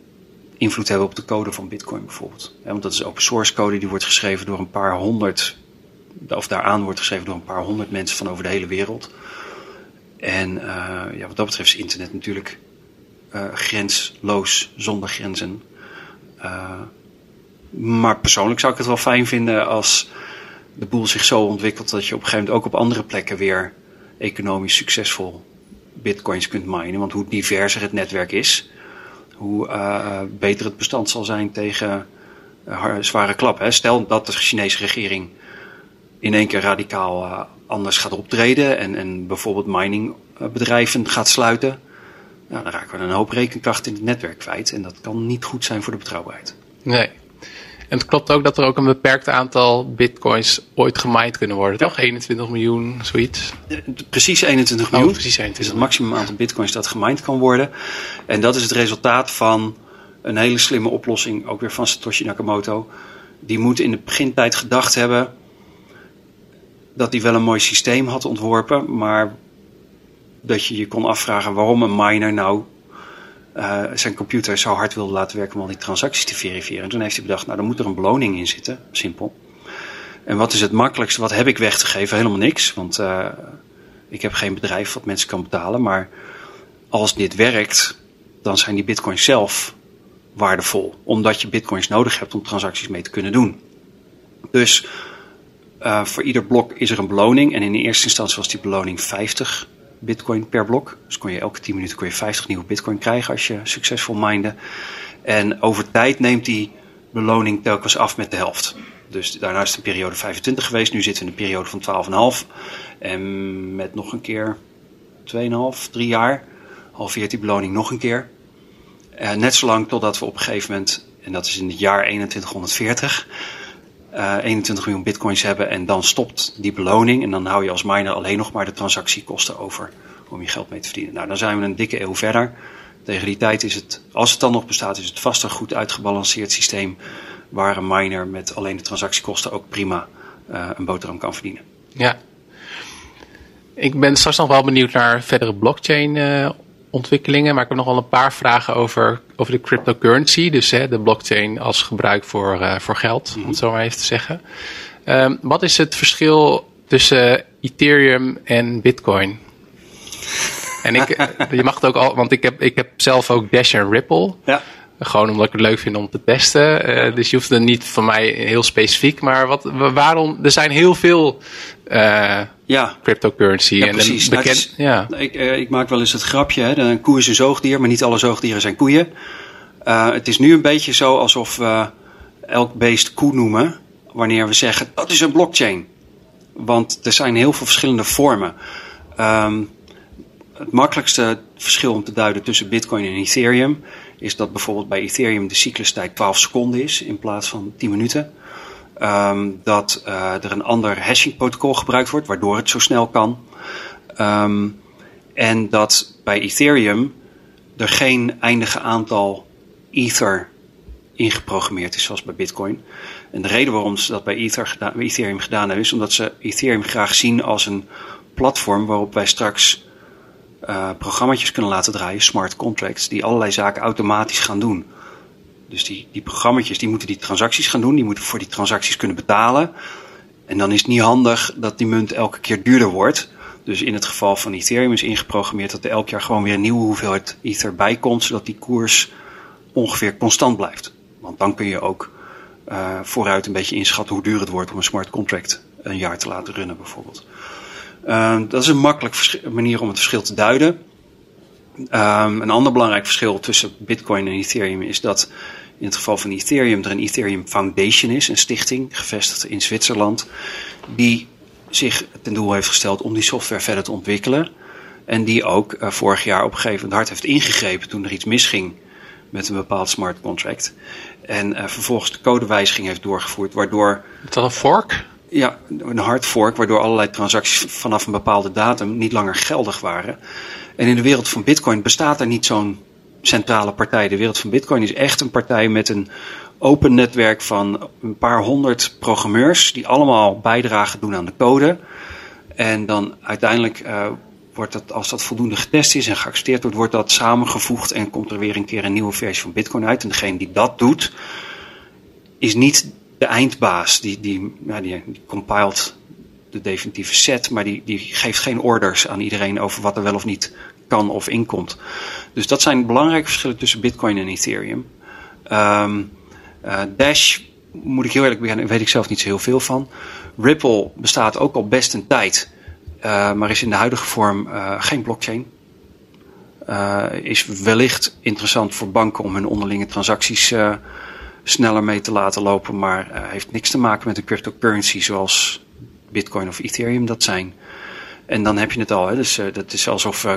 invloed hebben op de code van Bitcoin bijvoorbeeld. want dat is open source code die wordt geschreven door een paar honderd, of daaraan wordt geschreven door een paar honderd mensen van over de hele wereld. En uh, ja, wat dat betreft is internet natuurlijk uh, grensloos, zonder grenzen. Uh, maar persoonlijk zou ik het wel fijn vinden als de boel zich zo ontwikkelt dat je op een gegeven moment ook op andere plekken weer economisch succesvol bitcoins kunt minen. Want hoe diverser het netwerk is, hoe uh, beter het bestand zal zijn tegen uh, zware klappen. Stel dat de Chinese regering in één keer radicaal anders gaat optreden en, en bijvoorbeeld miningbedrijven gaat sluiten. Nou, dan raken we een hoop rekenkracht in het netwerk kwijt en dat kan niet goed zijn voor de betrouwbaarheid. Nee. En het klopt ook dat er ook een beperkt aantal bitcoins ooit gemined kunnen worden, toch? 21 miljoen, zoiets? Precies 21 miljoen. Oh, precies 21 is het maximum aantal bitcoins dat gemined kan worden. En dat is het resultaat van een hele slimme oplossing, ook weer van Satoshi Nakamoto. Die moet in de begintijd gedacht hebben dat hij wel een mooi systeem had ontworpen, maar dat je je kon afvragen waarom een miner nou uh, zijn computer zo hard wilde laten werken om al die transacties te verifiëren. En toen heeft hij bedacht, nou dan moet er een beloning in zitten, simpel. En wat is het makkelijkste, wat heb ik weg te geven? Helemaal niks, want uh, ik heb geen bedrijf wat mensen kan betalen. Maar als dit werkt, dan zijn die bitcoins zelf waardevol. Omdat je bitcoins nodig hebt om transacties mee te kunnen doen. Dus uh, voor ieder blok is er een beloning. En in de eerste instantie was die beloning 50 bitcoin per blok. Dus kon je elke 10 minuten kon je 50 nieuwe bitcoin krijgen als je succesvol minde. En over tijd neemt die beloning telkens af met de helft. Dus daarna is een periode 25 geweest. Nu zitten we in een periode van 12,5. En met nog een keer 2,5, 3 jaar halveert die beloning nog een keer. Uh, net zolang totdat we op een gegeven moment, en dat is in het jaar 2140, uh, 21 miljoen bitcoins hebben en dan stopt die beloning. En dan hou je als miner alleen nog maar de transactiekosten over om je geld mee te verdienen. Nou, dan zijn we een dikke eeuw verder. Tegen die tijd is het, als het dan nog bestaat, is het vast een goed uitgebalanceerd systeem waar een miner met alleen de transactiekosten ook prima uh, een boterham kan verdienen. Ja. Ik ben straks nog wel benieuwd naar verdere blockchain uh, ontwikkelingen, maar ik heb nog wel een paar vragen over, over de cryptocurrency, dus hè, de blockchain als gebruik voor, uh, voor geld, om het zo maar even te zeggen. Um, wat is het verschil tussen Ethereum en Bitcoin? En ik, (laughs) je mag het ook al, want ik heb, ik heb zelf ook Dash en Ripple. Ja. Gewoon omdat ik het leuk vind om te testen. Uh, dus je hoeft er niet van mij heel specifiek. Maar wat, waarom? Er zijn heel veel uh, ja. cryptocurrency. Ja, en precies. Nou, bekend, ja. ik, uh, ik, maak wel eens het grapje. Hè? Een koe is een zoogdier, maar niet alle zoogdieren zijn koeien. het is nu een beetje zo alsof we elk beest koe noemen. Wanneer we zeggen dat is een blockchain. Want er zijn heel veel verschillende vormen. Um, het makkelijkste verschil om te duiden tussen Bitcoin en Ethereum is dat bijvoorbeeld bij Ethereum de cyclustijd 12 seconden is in plaats van 10 minuten. Um, dat uh, er een ander hashing protocol gebruikt wordt, waardoor het zo snel kan. Um, en dat bij Ethereum er geen eindige aantal Ether ingeprogrammeerd is, zoals bij Bitcoin. En de reden waarom ze dat bij Ethereum gedaan hebben, is omdat ze Ethereum graag zien als een platform waarop wij straks uh, programma's kunnen laten draaien, smart contracts, die allerlei zaken automatisch gaan doen. Dus die, die programma's die moeten die transacties gaan doen, die moeten voor die transacties kunnen betalen. En dan is het niet handig dat die munt elke keer duurder wordt. Dus in het geval van Ethereum is ingeprogrammeerd dat er elk jaar gewoon weer een nieuwe hoeveelheid Ether bij komt, zodat die koers ongeveer constant blijft. Want dan kun je ook uh, vooruit een beetje inschatten hoe duur het wordt om een smart contract een jaar te laten runnen bijvoorbeeld. Uh, dat is een makkelijk manier om het verschil te duiden. Um, een ander belangrijk verschil tussen Bitcoin en Ethereum is dat in het geval van Ethereum er een Ethereum Foundation is, een stichting gevestigd in Zwitserland, die zich ten doel heeft gesteld om die software verder te ontwikkelen. En die ook uh, vorig jaar op een gegeven moment hard heeft ingegrepen toen er iets misging met een bepaald smart contract. En uh, vervolgens de codewijziging heeft doorgevoerd, waardoor. Is dat een fork? Ja, een hard fork, waardoor allerlei transacties vanaf een bepaalde datum niet langer geldig waren. En in de wereld van Bitcoin bestaat er niet zo'n centrale partij. De wereld van Bitcoin is echt een partij met een open netwerk van een paar honderd programmeurs die allemaal bijdragen doen aan de code. En dan uiteindelijk uh, wordt dat, als dat voldoende getest is en geaccepteerd wordt, wordt dat samengevoegd en komt er weer een keer een nieuwe versie van Bitcoin uit. En degene die dat doet, is niet de eindbaas. Die, die, ja, die, compiled de definitieve set, maar die, die geeft geen orders aan iedereen over wat er wel of niet kan of inkomt. Dus dat zijn belangrijke verschillen tussen Bitcoin en Ethereum. Um, uh, Dash, moet ik heel eerlijk beginnen, weet ik zelf niet zo heel veel van. Ripple bestaat ook al best een tijd, uh, maar is in de huidige vorm uh, geen blockchain. is wellicht interessant voor banken om hun onderlinge transacties sneller mee te laten lopen, maar heeft niks te maken met een cryptocurrency zoals Bitcoin of Ethereum dat zijn. En dan heb je het al. Hè? Dus uh, dat is alsof uh,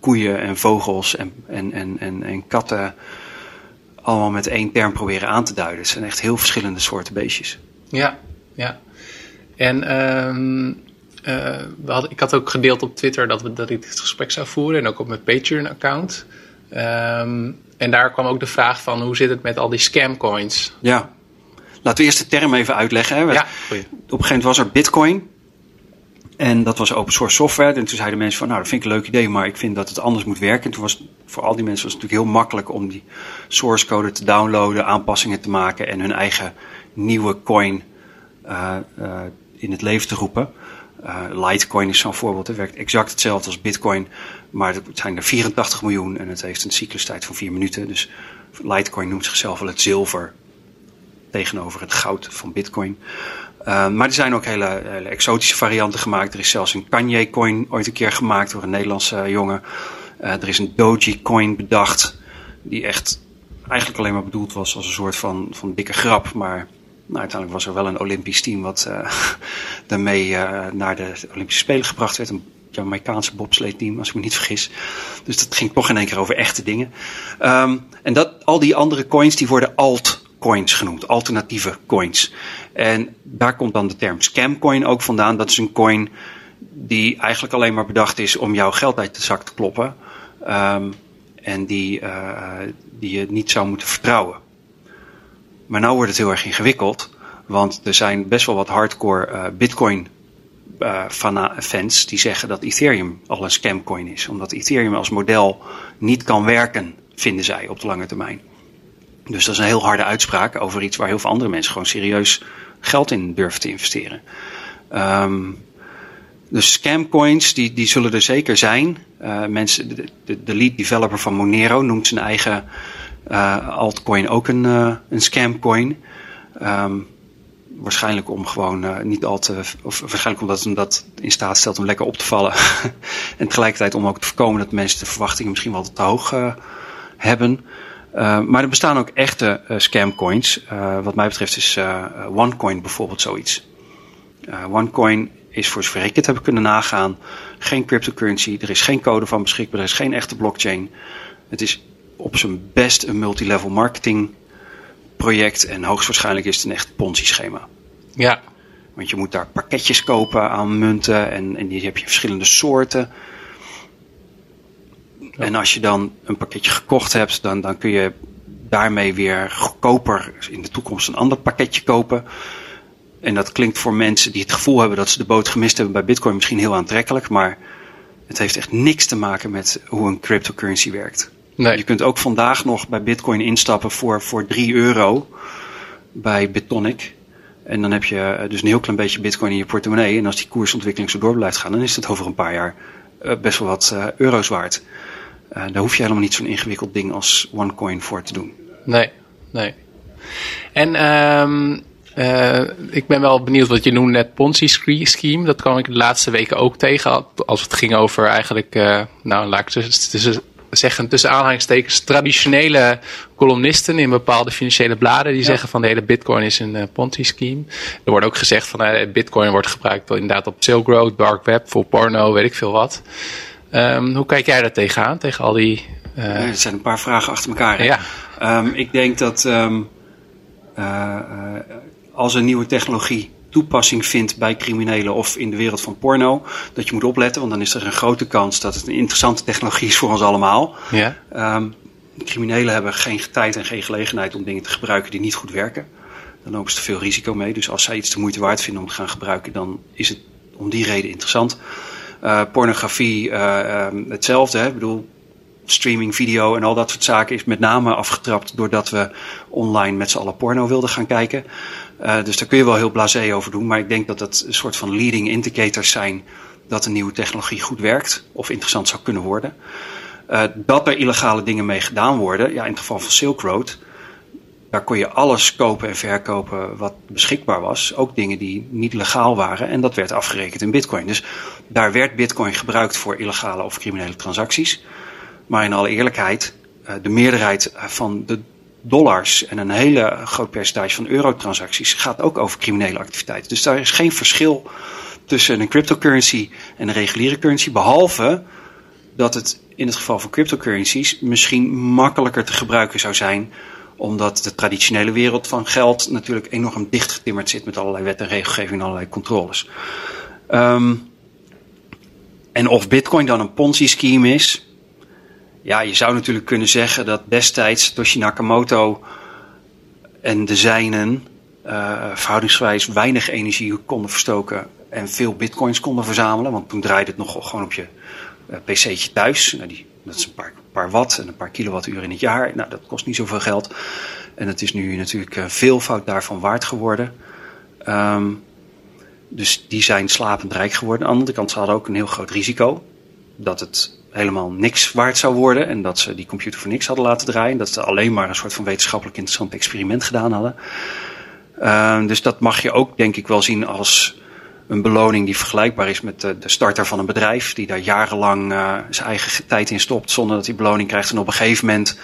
koeien en vogels en, en, en, en, en katten allemaal met één term proberen aan te duiden. Het zijn echt heel verschillende soorten beestjes. Ja, ja. En uh, we hadden, ik had ook gedeeld op Twitter dat, we, dat ik dit gesprek zou voeren. En ook op mijn Patreon-account. Um, en daar kwam ook de vraag van hoe zit het met al die scamcoins? Ja. Laten we eerst de term even uitleggen. Hè. Ja, op een gegeven moment was er Bitcoin. En dat was open source software. En toen zeiden mensen van, nou, dat vind ik een leuk idee, maar ik vind dat het anders moet werken. En toen was voor al die mensen was het natuurlijk heel makkelijk om die source code te downloaden, aanpassingen te maken en hun eigen nieuwe coin uh, uh, in het leven te roepen. Uh, Litecoin is zo'n voorbeeld. Het werkt exact hetzelfde als Bitcoin, maar het zijn er 84 miljoen en het heeft een cyclustijd van 4 minuten. Dus Litecoin noemt zichzelf wel het zilver tegenover het goud van Bitcoin. Uh, maar er zijn ook hele, hele, exotische varianten gemaakt. Er is zelfs een Kanye coin ooit een keer gemaakt door een Nederlandse jongen. Uh, er is een Doji coin bedacht. Die echt eigenlijk alleen maar bedoeld was als een soort van, van dikke grap. Maar nou, uiteindelijk was er wel een Olympisch team wat (laughs) daarmee naar de Olympische Spelen gebracht werd. Jamaicaanse bobsleeteam, als ik me niet vergis. Dus dat ging toch in één keer over echte dingen. Um, en dat, al die andere coins die worden alt coins genoemd, alternatieve coins. En daar komt dan de term scamcoin ook vandaan. Dat is een coin die eigenlijk alleen maar bedacht is om jouw geld uit de zak te kloppen. Um, en die, uh, die je niet zou moeten vertrouwen. Maar nou wordt het heel erg ingewikkeld. Want er zijn best wel wat hardcore uh, bitcoin uh, fans die zeggen dat Ethereum al een scamcoin is. Omdat Ethereum als model niet kan werken, vinden zij op de lange termijn. Dus dat is een heel harde uitspraak over iets waar heel veel andere mensen gewoon serieus geld in durven te investeren. Um, de scamcoins, die, die zullen er zeker zijn. Uh, mensen, de, de, lead developer van Monero noemt zijn eigen altcoin ook een, scamcoin. Um, waarschijnlijk om gewoon niet al te. Of waarschijnlijk omdat het dat in staat stelt om lekker op te vallen. (laughs) en tegelijkertijd om ook te voorkomen dat mensen de verwachtingen misschien wel te hoog hebben. Uh, maar er bestaan ook echte scamcoins. Wat mij betreft is OneCoin bijvoorbeeld zoiets. OneCoin is voor zover ik het heb kunnen nagaan geen cryptocurrency. Er is geen code van beschikbaar. Er is geen echte blockchain. Het is op zijn best een multilevel marketing project. En hoogstwaarschijnlijk is het een echt Ponzi-schema. Ja. Want je moet daar pakketjes kopen aan munten. En, en die heb je verschillende soorten. En als je dan een pakketje gekocht hebt, dan, dan kun je daarmee weer goedkoper in de toekomst een ander pakketje kopen. En dat klinkt voor mensen die het gevoel hebben dat ze de boot gemist hebben bij Bitcoin misschien heel aantrekkelijk. Maar het heeft echt niks te maken met hoe een cryptocurrency werkt. Nee. Je kunt ook vandaag nog bij Bitcoin instappen voor, voor 3 euro bij Bitonic. En dan heb je eh, dus een heel klein beetje Bitcoin in je portemonnee. En als die koersontwikkeling zo door blijft gaan, dan is het over een paar jaar eh, best wel wat uh, euro's waard. Uh, daar hoef je helemaal niet zo'n ingewikkeld ding als OneCoin voor te doen. Nee, nee. En um, uh, ik ben wel benieuwd wat je noemde net Ponzi-scheme. Dat kwam ik de laatste weken ook tegen. Als het ging over eigenlijk, uh, nou laat ik tussen, zeggen tussen aanhalingstekens, traditionele columnisten in bepaalde financiële bladen. Die zeggen van de hele bitcoin is een uh, Ponzi-scheme. Er wordt ook gezegd van uh, bitcoin wordt gebruikt inderdaad op Silk Road, Dark Web, voor porno, weet ik veel wat. Um, hoe kijk jij daar tegenaan, tegen al die... Uh... Ja, er zijn een paar vragen achter elkaar. Ja. Um, ik denk dat um, als een nieuwe technologie toepassing vindt bij criminelen of in de wereld van porno, dat je moet opletten, want dan is er een grote kans dat het een interessante technologie is voor ons allemaal. Ja. Um, criminelen hebben geen tijd en geen gelegenheid om dingen te gebruiken die niet goed werken. Dan lopen ze te veel risico mee. Dus als zij iets de moeite waard vinden om te gaan gebruiken, dan is het om die reden interessant. Uh, pornografie, uh, um, hetzelfde. Hè? Ik bedoel, streaming, video en al dat soort zaken is met name afgetrapt doordat we online met z'n allen porno wilden gaan kijken. Uh, dus daar kun je wel heel blasé over doen. Maar ik denk dat dat een soort van leading indicators zijn dat een nieuwe technologie goed werkt of interessant zou kunnen worden. Uh, dat er illegale dingen mee gedaan worden, ja, in het geval van Silk Road, daar kon je alles kopen en verkopen wat beschikbaar was. Ook dingen die niet legaal waren. En dat werd afgerekend in bitcoin. Dus daar werd bitcoin gebruikt voor illegale of criminele transacties. Maar in alle eerlijkheid, uh, de meerderheid van de dollars en een hele groot percentage van eurotransacties gaat ook over criminele activiteiten. Dus daar is geen verschil tussen een cryptocurrency en een reguliere currency, behalve dat het in het geval van cryptocurrencies misschien makkelijker te gebruiken zou zijn, omdat de traditionele wereld van geld natuurlijk enorm dichtgetimmerd zit met allerlei wet en regelgeving en allerlei controles. Um, en of Bitcoin dan een Ponzi-scheme is, ja, je zou natuurlijk kunnen zeggen dat destijds Toshi Nakamoto en de zijnen uh, verhoudingsgewijs weinig energie konden verstoken en veel bitcoins konden verzamelen. Want toen draaide het nog gewoon op je uh, pc'tje thuis. Nou, die, dat is een paar, paar watt en een paar kilowattuur in het jaar. Nou, dat kost niet zoveel geld. En het is nu natuurlijk uh, veelvoud daarvan waard geworden. Um, dus die zijn slapend rijk geworden. Aan de andere kant, ze hadden ook een heel groot risico. Dat het helemaal niks waard zou worden. En dat ze die computer voor niks hadden laten draaien. Dat ze alleen maar een soort van wetenschappelijk interessant experiment gedaan hadden. Uh, dus dat mag je ook denk ik wel zien als een beloning die vergelijkbaar is met de, starter van een bedrijf. Die daar jarenlang uh, zijn eigen tijd in stopt zonder dat hij beloning krijgt. En op een gegeven moment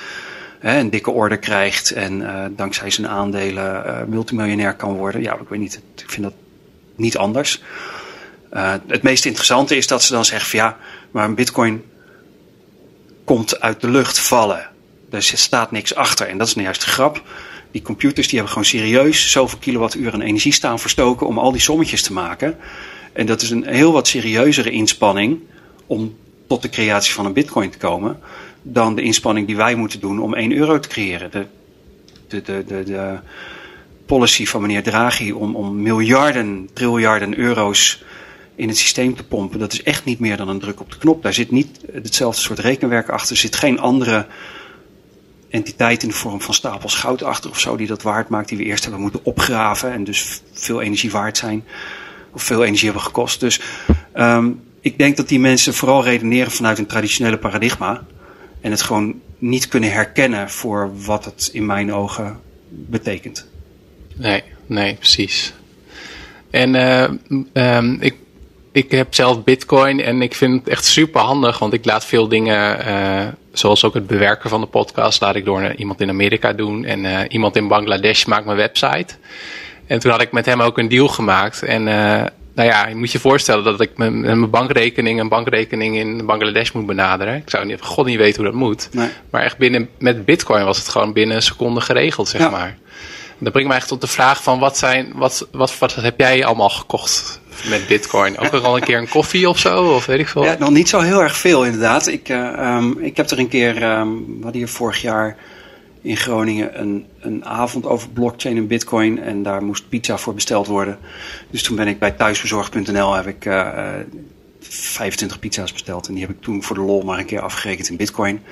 een dikke order krijgt. En uh, dankzij zijn aandelen uh, multimiljonair kan worden. Ja, ik weet niet. Ik vind dat niet anders. Het meest interessante is dat ze dan zeggen van ja, maar een bitcoin komt uit de lucht vallen. Er staat niks achter. En dat is nou juist de grap. Die computers die hebben gewoon serieus zoveel kilowattuur aan energie staan verstoken om al die sommetjes te maken. En dat is een heel wat serieuzere inspanning om tot de creatie van een bitcoin te komen. Dan de inspanning die wij moeten doen om 1 euro te creëren. De, de, de, de, de policy van meneer Draghi om, om miljarden, triljarden euro's in het systeem te pompen, dat is echt niet meer dan een druk op de knop. Daar zit niet hetzelfde soort rekenwerk achter. Er zit geen andere entiteit in de vorm van stapels goud achter of zo die dat waard maakt, die we eerst hebben moeten opgraven en dus veel energie waard zijn. Of veel energie hebben gekost. Dus um, ik denk dat die mensen vooral redeneren vanuit een traditionele paradigma. En het gewoon niet kunnen herkennen voor wat het in mijn ogen betekent. Nee, nee, precies. En uh, ik, ik heb zelf Bitcoin en ik vind het echt super handig, want ik laat veel dingen, uh, zoals ook het bewerken van de podcast, laat ik door iemand in Amerika doen. En uh, iemand in Bangladesh maakt mijn website. En toen had ik met hem ook een deal gemaakt. En nou ja, je moet je voorstellen dat ik mijn, mijn bankrekening, een bankrekening in Bangladesh moet benaderen. Ik zou niet, god niet weten hoe dat moet. Nee. Maar echt binnen, met Bitcoin was het gewoon binnen een seconde geregeld, zeg maar. Dat brengt mij echt tot de vraag van wat zijn, wat, wat, wat heb jij allemaal gekocht met Bitcoin? Ook al een keer een koffie of zo, of weet ik veel? Ja, nog niet zo heel erg veel inderdaad. Ik, uh, um, ik heb er een keer, um, we hadden hier vorig jaar in Groningen een, een avond over blockchain en bitcoin. En daar moest pizza voor besteld worden. Dus toen ben ik bij thuisbezorgd.nl heb ik uh, 25 pizza's besteld. En die heb ik toen voor de lol maar een keer afgerekend in bitcoin.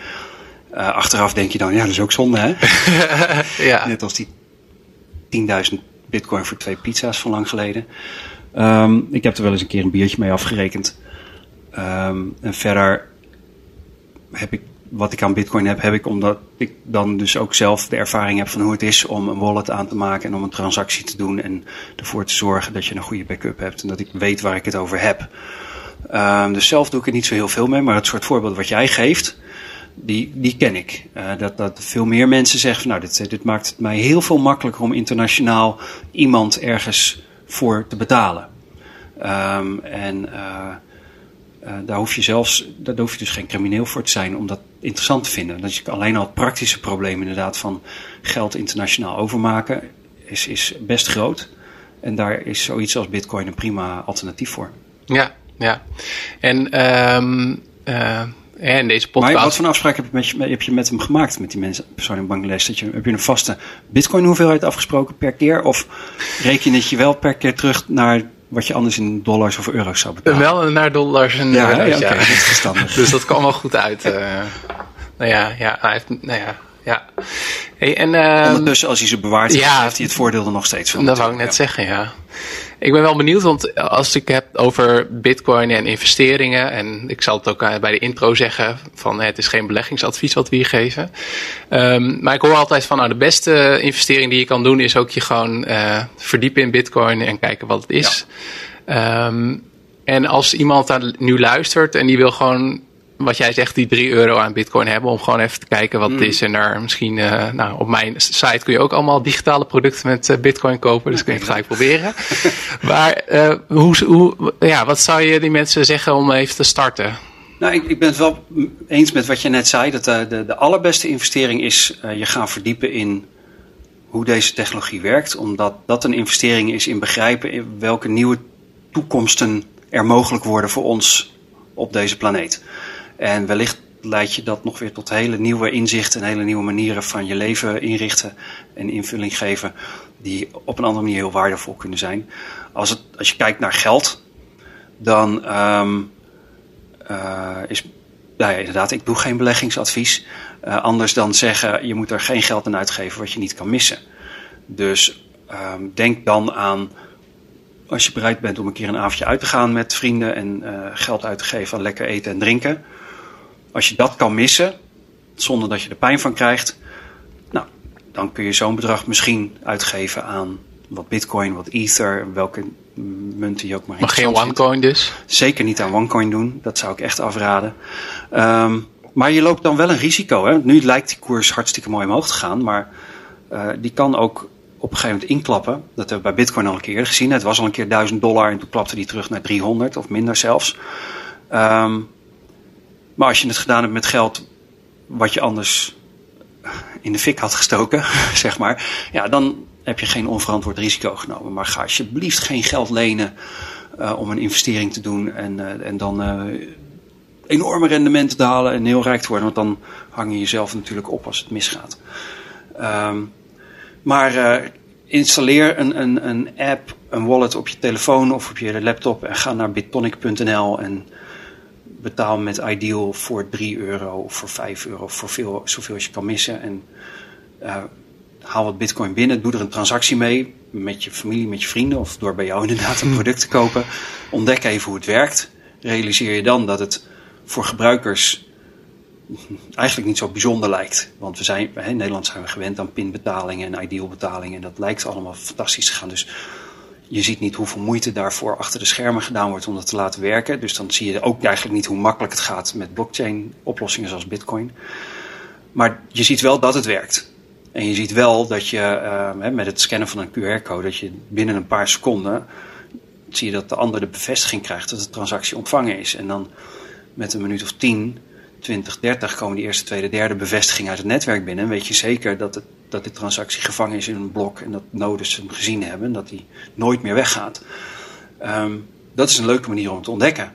Uh, achteraf denk je dan, ja, dat is ook zonde, hè? (laughs) ja. Net als die 10.000 bitcoin voor twee pizza's van lang geleden. Um, ik heb er wel eens een keer een biertje mee afgerekend. Um, en verder heb ik wat ik aan Bitcoin heb, heb ik omdat ik dan dus ook zelf de ervaring heb van hoe het is om een wallet aan te maken en om een transactie te doen en ervoor te zorgen dat je een goede backup hebt en dat ik weet waar ik het over heb. Um, dus zelf doe ik er niet zo heel veel mee, maar het soort voorbeeld wat jij geeft, die, die ken ik. Uh, dat, dat veel meer mensen zeggen, nou, dit, dit maakt het mij heel veel makkelijker om internationaal iemand ergens voor te betalen. Um, en uh, uh, daar hoef je zelfs, daar hoef je dus geen crimineel voor te zijn om dat interessant te vinden. Dat je alleen al het praktische probleem inderdaad van geld internationaal overmaken is, is best groot. En daar is zoiets als bitcoin een prima alternatief voor. Ja, ja. En um, en deze podcast... Maar wat voor afspraak heb je, met heb je met hem gemaakt, met die mensen, persoon in Bangladesh? Dat je, heb je een vaste bitcoin hoeveelheid afgesproken per keer? Of reken je dat je wel per keer terug naar wat je anders in dollars of euro's zou betalen. Wel naar dollars en ja, euro's, ja. dat is verstandig. (laughs) dus dat kwam wel goed uit. Uh, nou ja, ja, hij heeft, nou ja, ja. Hey, en, uh, Ondertussen, als hij ze bewaart, ja, heeft hij het voordeel er nog steeds van. Dat wou ik net zeggen, ja. Ik ben wel benieuwd, want als ik heb over bitcoin en investeringen, en ik zal het ook eh, bij de intro zeggen, van het is geen beleggingsadvies wat we hier geven. Um, maar ik hoor altijd van, nou de beste investering die je kan doen is ook je gewoon uh, verdiepen in bitcoin en kijken wat het is. Ja. Um, en als iemand daar nu luistert en die wil gewoon wat jij zegt, die 3 euro aan bitcoin hebben. Om gewoon even te kijken wat het mm. is. En daar misschien, uh, nou, op mijn site kun je ook allemaal digitale producten met uh, bitcoin kopen. Dus kun je het gelijk proberen. (laughs) maar uh, hoe, hoe, ja, wat zou je die mensen zeggen om even te starten? Nou, ik, ik ben het wel eens met wat je net zei. Dat de, de, de allerbeste investering is je gaan verdiepen in hoe deze technologie werkt. Omdat dat een investering is in begrijpen in welke nieuwe toekomsten er mogelijk worden voor ons op deze planeet. En wellicht leidt je dat nog weer tot hele nieuwe inzichten en hele nieuwe manieren van je leven inrichten en invulling geven, die op een andere manier heel waardevol kunnen zijn. Als, het, als je kijkt naar geld, dan um, uh, is, nou ja, inderdaad, ik doe geen beleggingsadvies. Uh, anders dan zeggen, je moet er geen geld aan uitgeven wat je niet kan missen. Dus um, denk dan aan als je bereid bent om een keer een avondje uit te gaan met vrienden en uh, geld uit te geven aan lekker eten en drinken als je dat kan missen, zonder dat je er pijn van krijgt, nou, dan kun je zo'n bedrag misschien uitgeven aan wat bitcoin, wat ether, welke munten je ook maar Maar geen OneCoin dus? Zeker niet aan OneCoin doen, dat zou ik echt afraden. Um, maar je loopt dan wel een risico. Hè? Nu lijkt die koers hartstikke mooi omhoog te gaan, maar uh, die kan ook op een gegeven moment inklappen. Dat hebben we bij Bitcoin al een keer gezien. Het was al een keer 1000 dollar en toen klapte die terug naar 300 of minder zelfs. Um, maar als je het gedaan hebt met geld wat je anders in de fik had gestoken, (laughs) zeg maar, ja, dan heb je geen onverantwoord risico genomen. Maar ga alsjeblieft geen geld lenen uh, om een investering te doen en, uh, en dan uh, enorme rendementen te halen en heel rijk te worden. Want dan hang je jezelf natuurlijk op als het misgaat. Um, maar installeer een, een, een app, een wallet op je telefoon of op je laptop en ga naar bitonic.nl en betaal met Ideal voor 3 euro of voor 5 euro, voor veel, zoveel als je kan missen. En uh, haal wat bitcoin binnen, doe er een transactie mee met je familie, met je vrienden of door bij jou inderdaad een (laughs) product te kopen. Ontdek even hoe het werkt. Realiseer je dan dat het voor gebruikers eigenlijk niet zo bijzonder lijkt. Want we zijn, in Nederland zijn we gewend aan pinbetalingen en idealbetalingen. En dat lijkt allemaal fantastisch te gaan. Dus je ziet niet hoeveel moeite daarvoor achter de schermen gedaan wordt om dat te laten werken. Dus dan zie je ook eigenlijk niet hoe makkelijk het gaat met blockchain oplossingen zoals Bitcoin. Maar je ziet wel dat het werkt. En je ziet wel dat je uh, met het scannen van een QR-code, dat je binnen een paar seconden zie je dat de ander de bevestiging krijgt dat de transactie ontvangen is. En dan met een minuut of 10, 20, 30 komen die eerste, tweede, derde bevestiging uit het netwerk binnen. En weet je zeker dat, het, dat die transactie gevangen is in een blok en dat nodes hem gezien hebben en dat die nooit meer weggaat. Um, dat is een leuke manier om te ontdekken.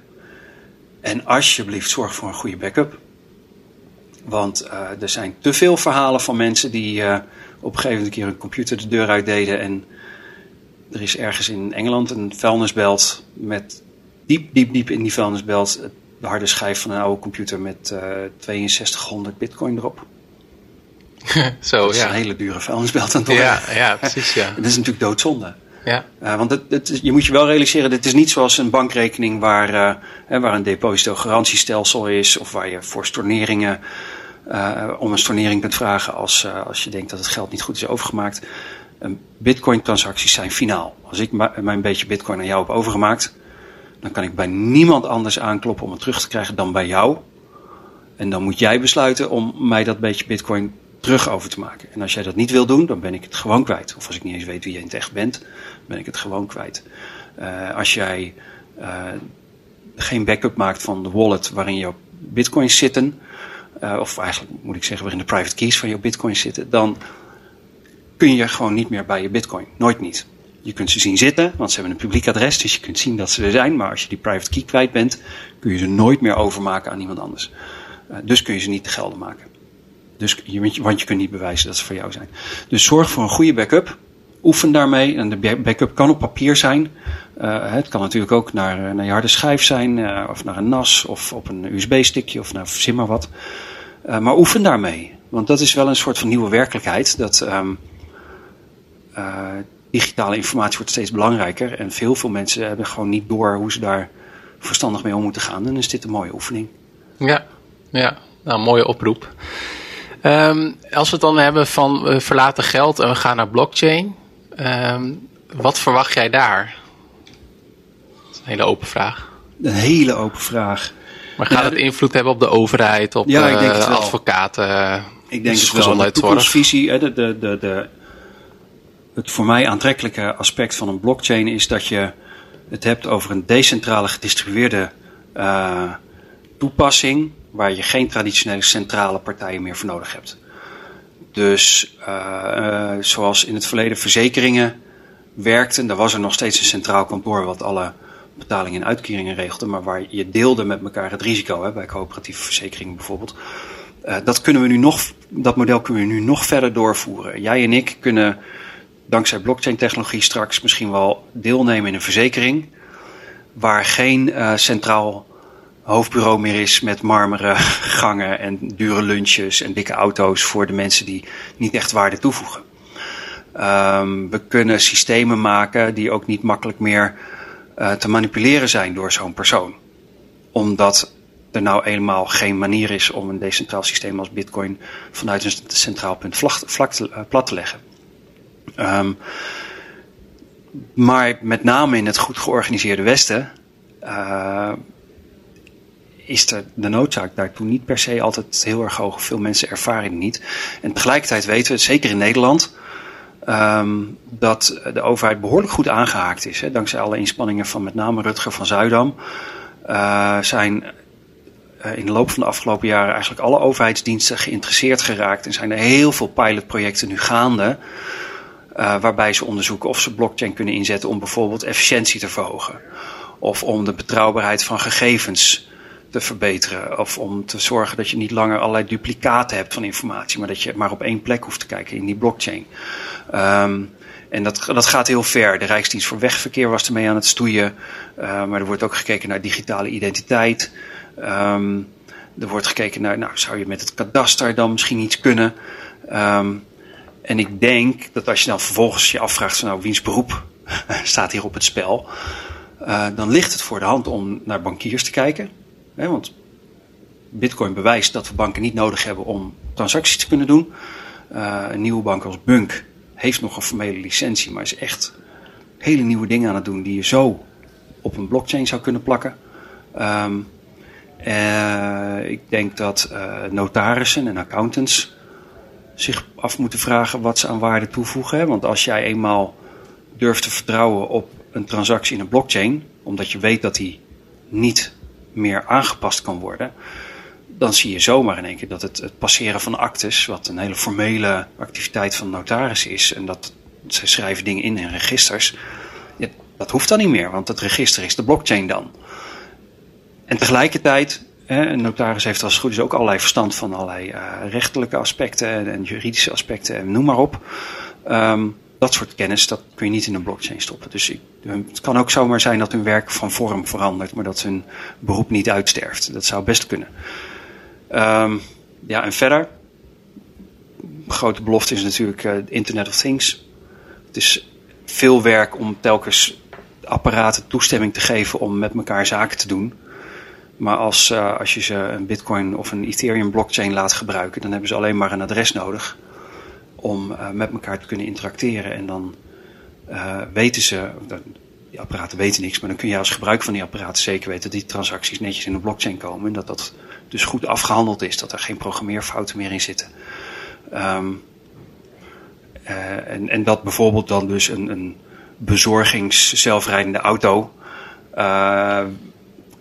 En alsjeblieft zorg voor een goede backup. Want uh, er zijn te veel verhalen van mensen die uh, op een gegeven moment een keer een computer de deur uit deden. En er is ergens in Engeland een vuilnisbelt met diep, diep, diep in die vuilnisbelt de harde schijf van een oude computer met uh, 6200 bitcoin erop. (laughs) Zo, dat is ja. een hele dure vuilnisbelt aan het Ja, ja, precies, ja. (laughs) dat is natuurlijk doodzonde. Ja. Uh, want het, het is, je moet je wel realiseren, dit is niet zoals een bankrekening waar, uh, waar een depositogarantiestelsel is, of waar je voor storneringen om een stornering kunt vragen als, als je denkt dat het geld niet goed is overgemaakt. Bitcoin-transacties zijn finaal. Als ik mijn beetje Bitcoin aan jou heb overgemaakt, dan kan ik bij niemand anders aankloppen om het terug te krijgen dan bij jou. En dan moet jij besluiten om mij dat beetje Bitcoin terug over te maken. En als jij dat niet wil doen, dan ben ik het gewoon kwijt. Of als ik niet eens weet wie je in het echt bent, ben ik het gewoon kwijt. Uh, als jij uh, geen backup maakt van de wallet waarin jouw bitcoins zitten, uh, of eigenlijk moet ik zeggen waarin de private keys van jouw bitcoins zitten, dan kun je gewoon niet meer bij je bitcoin. Nooit niet. Je kunt ze zien zitten, want ze hebben een publiek adres, dus je kunt zien dat ze er zijn. Maar als je die private key kwijt bent, kun je ze nooit meer overmaken aan iemand anders. dus kun je ze niet te gelden maken. Dus want je kunt niet bewijzen dat ze voor jou zijn. Dus zorg voor een goede backup. Oefen daarmee. En de backup kan op papier zijn. Uh, het kan natuurlijk ook naar, naar je harde schijf zijn. Of naar een NAS. Of op een USB-stickje. Of naar verzin maar wat. Maar oefen daarmee. Want dat is wel een soort van nieuwe werkelijkheid. Dat um, digitale informatie wordt steeds belangrijker. En veel, veel mensen hebben gewoon niet door hoe ze daar verstandig mee om moeten gaan. En dan is dit een mooie oefening. Ja, ja. Nou, mooie oproep. Um, als we het dan hebben van we verlaten geld en we gaan naar blockchain. Um, wat verwacht jij daar? Dat is een hele open vraag. Een hele open vraag. Maar gaat ja, het invloed hebben op de overheid, op ja, ik denk het wel. advocaten, ik denk het wel. De toekomstvisie, de, de, de, de, het voor mij aantrekkelijke aspect van een blockchain is dat je het hebt over een decentrale gedistribueerde uh, toepassing waar je geen traditionele centrale partijen meer voor nodig hebt. Dus uh, uh, zoals in het verleden verzekeringen werkten, daar was er nog steeds een centraal kantoor wat alle betalingen en uitkeringen regelde, maar waar je deelde met elkaar het risico, hè, bij coöperatieve verzekeringen bijvoorbeeld. Dat, kunnen we nu nog, dat model kunnen we nu nog verder doorvoeren. Jij en ik kunnen dankzij blockchain technologie straks misschien wel deelnemen in een verzekering waar geen centraal hoofdbureau meer is met marmeren (laughs) gangen en dure lunches en dikke auto's voor de mensen die niet echt waarde toevoegen. Um, we kunnen systemen maken die ook niet makkelijk meer uh, te manipuleren zijn door zo'n persoon. Omdat er nou eenmaal geen manier is om een decentraal systeem als Bitcoin vanuit een centraal punt vlak, vlak te, uh, plat te leggen. Um, maar met name in het goed georganiseerde Westen uh, is er de noodzaak daartoe niet per se altijd heel erg hoog. Veel mensen ervaren het niet. En tegelijkertijd weten we, zeker in Nederland, um, dat de overheid behoorlijk goed aangehaakt is. Hè. Dankzij alle inspanningen van met name Rutger van Zuidam uh, zijn uh, in de loop van de afgelopen jaren eigenlijk alle overheidsdiensten geïnteresseerd geraakt. En zijn er heel veel pilotprojecten nu gaande. Uh, waarbij ze onderzoeken of ze blockchain kunnen inzetten om bijvoorbeeld efficiëntie te verhogen. Of om de betrouwbaarheid van gegevens te verbeteren. Of om te zorgen dat je niet langer allerlei duplicaten hebt van informatie, maar dat je maar op één plek hoeft te kijken in die blockchain. Um, en dat, dat gaat heel ver. De Rijksdienst voor Wegverkeer was ermee aan het stoeien. Uh, maar er wordt ook gekeken naar digitale identiteit. Um, er wordt gekeken naar, nou, zou je met het kadaster dan misschien iets kunnen? Um, en ik denk dat als je dan vervolgens je afvraagt, van, nou, wiens beroep (laughs) staat hier op het spel? Uh, dan ligt het voor de hand om naar bankiers te kijken. Hè, want Bitcoin bewijst dat we banken niet nodig hebben om transacties te kunnen doen. een nieuwe bank als Bunk heeft nog een formele licentie, maar is echt hele nieuwe dingen aan het doen die je zo op een blockchain zou kunnen plakken. Ehm, ik denk dat notarissen en accountants zich af moeten vragen wat ze aan waarde toevoegen. Want als jij eenmaal durft te vertrouwen op een transactie in een blockchain, omdat je weet dat die niet meer aangepast kan worden, dan zie je zomaar in één keer dat het, het passeren van actes, wat een hele formele activiteit van notaris is, en dat ze schrijven dingen in in registers, dat hoeft dan niet meer, want het register is de blockchain dan. En tegelijkertijd een notaris heeft als het goed is ook allerlei verstand van allerlei uh, rechtelijke aspecten en juridische aspecten en noem maar op. Um, dat soort kennis, dat kun je niet in een blockchain stoppen. Dus ik, het kan ook zomaar zijn dat hun werk van vorm verandert, maar dat hun beroep niet uitsterft. Dat zou best kunnen. Um, ja, en verder, grote belofte is natuurlijk uh, Internet of Things. Het is veel werk om telkens apparaten toestemming te geven om met elkaar zaken te doen. Maar als, uh, als je ze een Bitcoin of een Ethereum blockchain laat gebruiken, dan hebben ze alleen maar een adres nodig om uh, met elkaar te kunnen interacteren. En dan uh, weten ze, die apparaten weten niks, maar dan kun je als gebruik van die apparaten zeker weten dat die transacties netjes in de blockchain komen. En dat dat dus goed afgehandeld is, dat er geen programmeerfouten meer in zitten. Um, en, en dat bijvoorbeeld dan dus een, een bezorgings-zelfrijdende auto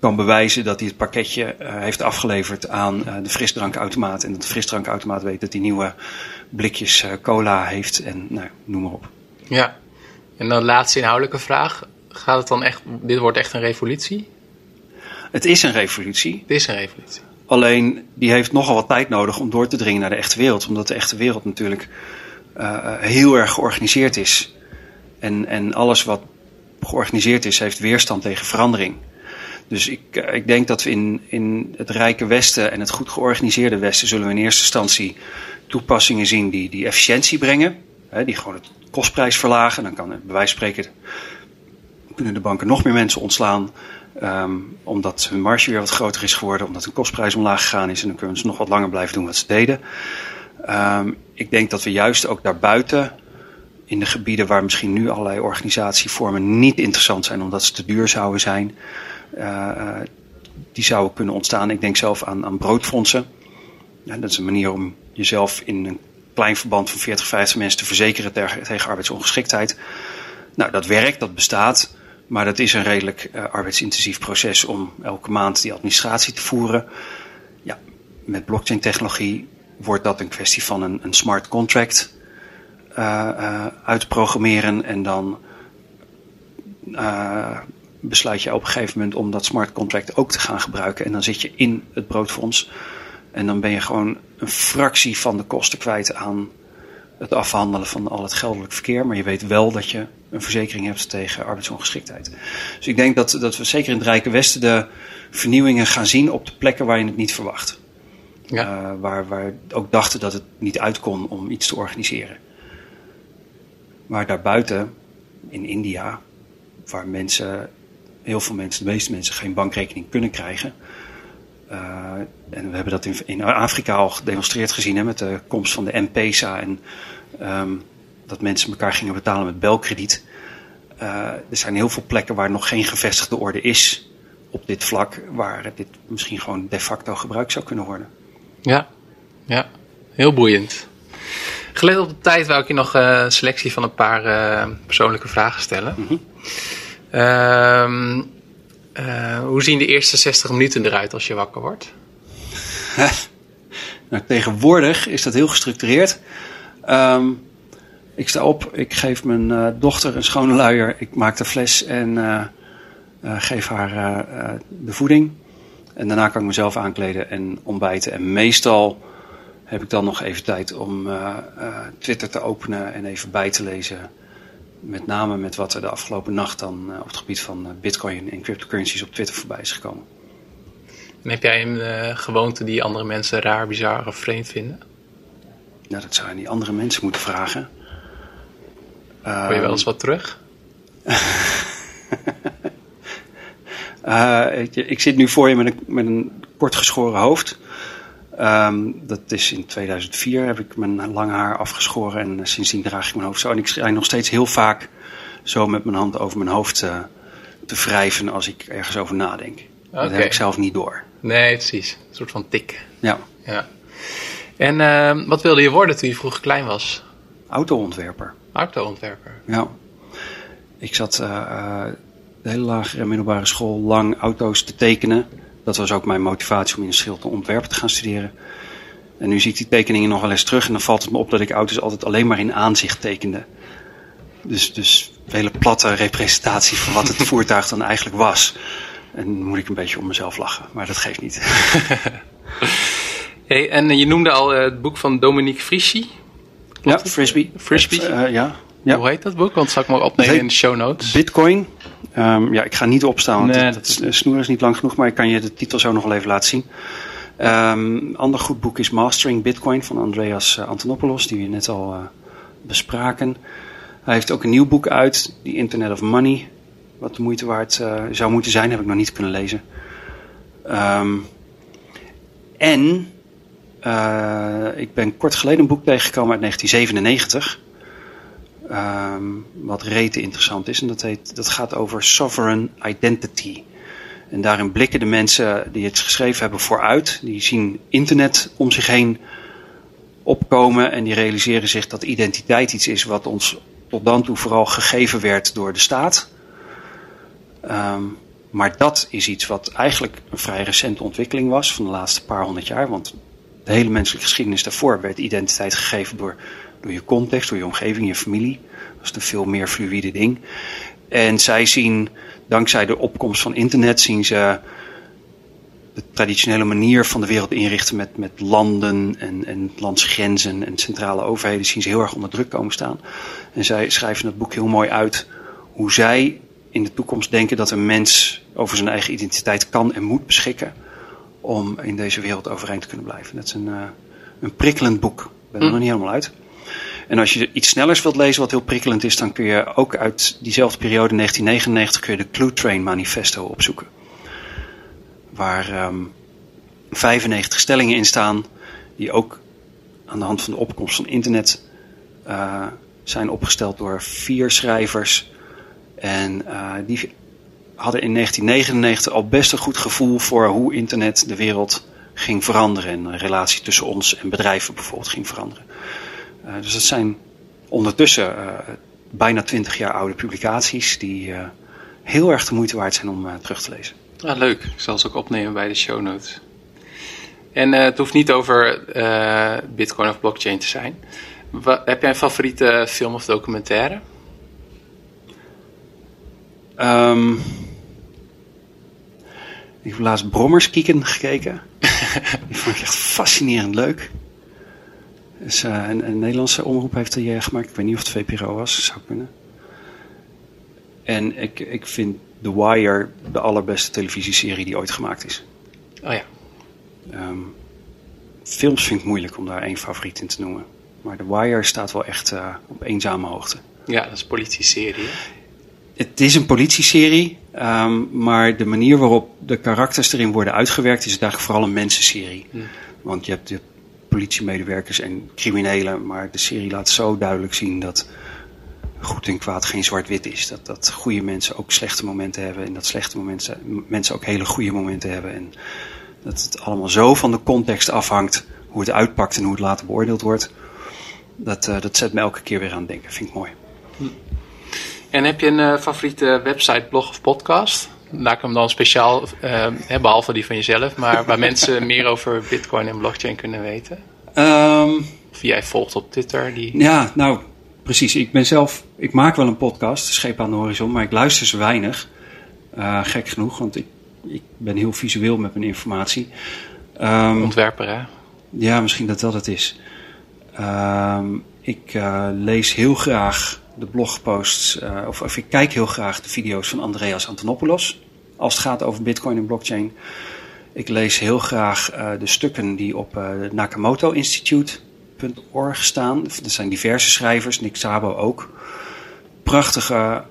kan bewijzen dat hij het pakketje uh, heeft afgeleverd aan uh, de frisdrankautomaat. En dat de frisdrankautomaat weet dat hij nieuwe blikjes uh, cola heeft en nou, noem maar op. Ja, en dan laatste inhoudelijke vraag. Gaat het dan echt, dit wordt echt een revolutie? Het is een revolutie. Het is een revolutie. Alleen die heeft nogal wat tijd nodig om door te dringen naar de echte wereld. Omdat de echte wereld natuurlijk heel erg georganiseerd is. En, en alles wat georganiseerd is, heeft weerstand tegen verandering. Dus ik, eh, ik denk dat we in, in het rijke Westen en het goed georganiseerde Westen zullen we in eerste instantie toepassingen zien die, die efficiëntie brengen. Hè, die gewoon het kostprijs verlagen. Dan kan bij wijze van spreken kunnen de banken nog meer mensen ontslaan. Um, omdat hun marge weer wat groter is geworden, omdat hun kostprijs omlaag gegaan is. En dan kunnen ze nog wat langer blijven doen wat ze deden. Um, ik denk dat we juist ook daarbuiten, in de gebieden waar misschien nu allerlei organisatievormen niet interessant zijn, omdat ze te duur zouden zijn, die zouden kunnen ontstaan. Ik denk zelf aan, aan broodfondsen. Ja, dat is een manier om jezelf in een klein verband van 40, 50 mensen te verzekeren tegen, arbeidsongeschiktheid. Nou, dat werkt, dat bestaat. Maar dat is een redelijk uh, arbeidsintensief proces om elke maand die administratie te voeren. Ja, met blockchain technologie wordt dat een kwestie van een, een smart contract uh, uh, uitprogrammeren en dan besluit je op een gegeven moment om dat smart contract ook te gaan gebruiken. En dan zit je in het broodfonds. En dan ben je gewoon een fractie van de kosten kwijt aan het afhandelen van al het geldelijk verkeer. Maar je weet wel dat je een verzekering hebt tegen arbeidsongeschiktheid. Dus ik denk dat, dat we zeker in het Rijke Westen de vernieuwingen gaan zien op de plekken waar je het niet verwacht. Ja. Uh, waar, waar ook dachten dat het niet uit kon om iets te organiseren. Maar daarbuiten, in India, waar mensen heel veel mensen, de meeste mensen, geen bankrekening kunnen krijgen. Uh, en we hebben dat in, in, Afrika al gedemonstreerd gezien hè, met de komst van de M-Pesa en um, dat mensen elkaar gingen betalen met belkrediet. Uh, er zijn heel veel plekken waar nog geen gevestigde orde is op dit vlak, waar dit misschien gewoon de facto gebruikt zou kunnen worden. Ja, ja. heel boeiend. Gelet op de tijd wou ik je nog een selectie van een paar persoonlijke vragen stellen. Mm -hmm. Um, uh, hoe zien de eerste 60 minuten eruit als je wakker wordt? (laughs) nou, tegenwoordig is dat heel gestructureerd. Um, ik sta op, ik geef mijn uh, dochter een schone luier, ik maak de fles en uh, geef haar de voeding. En daarna kan ik mezelf aankleden en ontbijten. En meestal heb ik dan nog even tijd om Twitter te openen en even bij te lezen met name met wat er de afgelopen nacht dan uh, op het gebied van uh, bitcoin en cryptocurrencies op Twitter voorbij is gekomen. En heb jij een uh, gewoonte die andere mensen raar, bizar of vreemd vinden? Nou, dat zou je aan die andere mensen moeten vragen. Hoor je wel eens wat terug? (laughs) ik, ik, zit nu voor je met een, met een kort geschoren hoofd. Ehm, dat is in 2004 heb ik mijn lange haar afgeschoren en uh, sindsdien draag ik mijn hoofd zo. En ik schrijf nog steeds heel vaak zo met mijn hand over mijn hoofd uh, te wrijven als ik ergens over nadenk. Okay. Dat heb ik zelf niet door. Nee, precies. Een soort van tik. Ja. ja. En uh, wat wilde je worden toen je vroeger klein was? Autoontwerper. Autoontwerper? Ja. Ik zat uh, de hele lagere en middelbare school lang auto's te tekenen. Dat was ook mijn motivatie om in een schild te ontwerpen te gaan studeren. En nu zie ik die tekeningen nog wel eens terug en dan valt het me op dat ik auto's altijd alleen maar in aanzicht tekende. Dus, dus een hele platte representatie van wat het (laughs) voertuig dan eigenlijk was. En dan moet ik een beetje om mezelf lachen, maar dat geeft niet. (laughs) hey, en je noemde al het boek van Dominique Frischi. Ja, Frisbee. Frisbee? Uh, ja. ja. Hoe heet dat boek? Want dat zal ik maar opnemen in de show notes. Bitcoin. Um, ja, ik ga niet opstaan, want nee, het, snoer is niet lang genoeg, maar ik kan je de titel zo nog wel even laten zien. Um, ander goed boek is Mastering Bitcoin van Andreas uh, Antonopoulos, die we net al uh, bespraken. Hij heeft ook een nieuw boek uit, The Internet of Money. Wat de moeite waard uh, zou moeten zijn, heb ik nog niet kunnen lezen. Um, en ik ben kort geleden een boek tegengekomen uit 1997. Um, wat rete interessant is. En dat, heet, dat gaat over sovereign identity. En daarin blikken de mensen die het geschreven hebben vooruit. Die zien internet om zich heen opkomen. En die realiseren zich dat identiteit iets is wat ons tot dan toe vooral gegeven werd door de staat. Um, maar dat is iets wat eigenlijk een vrij recente ontwikkeling was van de laatste paar honderd jaar. Want de hele menselijke geschiedenis daarvoor werd identiteit gegeven door door je context, door je omgeving, je familie. Dat is een veel meer fluïde ding. En zij zien, dankzij de opkomst van internet, zien ze de traditionele manier van de wereld inrichten met, met landen en, en landsgrenzen en centrale overheden, zien ze heel erg onder druk komen staan. En zij schrijven in het boek heel mooi uit hoe zij in de toekomst denken dat een mens over zijn eigen identiteit kan en moet beschikken om in deze wereld overeind te kunnen blijven. Dat is een, uh, een prikkelend boek. Ik ben er hm. nog niet helemaal uit. En als je iets snellers wilt lezen wat heel prikkelend is, dan kun je ook uit diezelfde periode 1999 kun je de Clue Train Manifesto opzoeken. Waar um, 95 stellingen in staan, die ook aan de hand van de opkomst van internet uh, zijn opgesteld door vier schrijvers. En uh, die hadden in 1999 al best een goed gevoel voor hoe internet de wereld ging veranderen. En de relatie tussen ons en bedrijven bijvoorbeeld ging veranderen. Uh, dus dat zijn ondertussen uh, bijna twintig jaar oude publicaties die uh, heel erg de moeite waard zijn om terug te lezen. Ah, leuk. Ik zal ze ook opnemen bij de show notes. En het hoeft niet over Bitcoin of blockchain te zijn. Wat, heb jij een favoriete film of documentaire? Um, ik heb laatst Brommers Kieken gekeken. (laughs) Die vond ik echt fascinerend leuk. Dus, een, een, Nederlandse omroep heeft er gemaakt. Ik weet niet of het VPRO was, zou kunnen. En ik, ik vind The Wire de allerbeste televisieserie die ooit gemaakt is. Oh ja. Um, films vind ik moeilijk om daar één favoriet in te noemen. Maar The Wire staat wel echt uh, op eenzame hoogte. Ja, dat is een politieserie. Het is een politieserie, um, maar de manier waarop de karakters erin worden uitgewerkt is het eigenlijk vooral een mensenserie. Hm. Want je hebt, je hebt politiemedewerkers en criminelen. Maar de serie laat zo duidelijk zien dat goed en kwaad geen zwart-wit is. Dat, dat goede mensen ook slechte momenten hebben. En dat slechte mensen ook hele goede momenten hebben. En dat het allemaal zo van de context afhangt. Hoe het uitpakt en hoe het later beoordeeld wordt. Dat, uh, dat zet me elke keer weer aan het denken. Vind ik mooi. En heb je een uh, favoriete website, blog of podcast? Laat ik hem dan speciaal, uh, behalve die van jezelf, maar waar (laughs) mensen meer over Bitcoin en blockchain kunnen weten? Um, of jij volgt op Twitter? Die... Ja, nou, precies. Ik ben zelf, ik maak wel een podcast, Scheep aan de Horizon, maar ik luister ze weinig. Uh, gek genoeg, want ik, ik ben heel visueel met mijn informatie. Um, Ontwerper, hè? Ja, misschien dat dat het is. Um, ik uh, lees heel graag de blogposts, uh, of, ik kijk heel graag de video's van Andreas Antonopoulos. Als het gaat over Bitcoin en blockchain. Ik lees heel graag uh, de stukken die op uh, Nakamoto Institute.org staan. Er zijn diverse schrijvers, Nick Szabo ook. Prachtige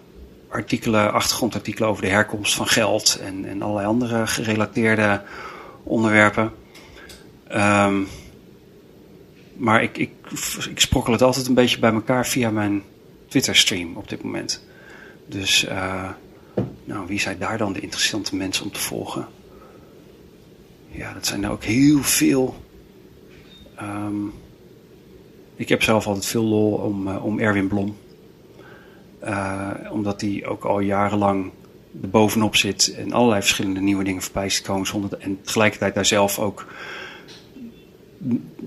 artikelen, achtergrondartikelen over de herkomst van geld en, en allerlei andere gerelateerde onderwerpen. Ehm, maar ik, ik, ik sprokkel het altijd een beetje bij elkaar via mijn Twitter-stream op dit moment. Dus uh, nou, wie zijn daar dan de interessante mensen om te volgen? Ja, dat zijn er ook heel veel. Um, ik heb zelf altijd veel lol om, uh, om Erwin Blom. Uh, omdat hij ook al jarenlang er bovenop zit en allerlei verschillende nieuwe dingen voorbij komen. Zonder, en tegelijkertijd daar zelf ook.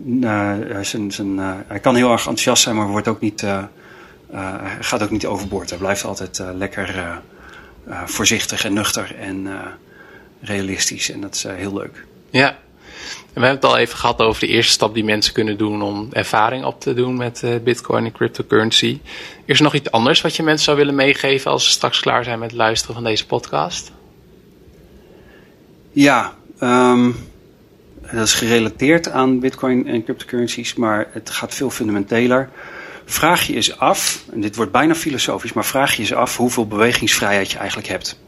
Uh, zijn, zijn, hij kan heel erg enthousiast zijn, maar wordt ook niet, gaat ook niet overboord. Hij blijft altijd lekker voorzichtig en nuchter en realistisch. En dat is heel leuk. Ja, we hebben het al even gehad over de eerste stap die mensen kunnen doen om ervaring op te doen met uh, Bitcoin en cryptocurrency. Is er nog iets anders wat je mensen zou willen meegeven als ze straks klaar zijn met het luisteren van deze podcast? Ja, um, dat is gerelateerd aan Bitcoin en cryptocurrencies, maar het gaat veel fundamenteler. Vraag je eens af, en dit wordt bijna filosofisch, maar vraag je eens af hoeveel bewegingsvrijheid je eigenlijk hebt.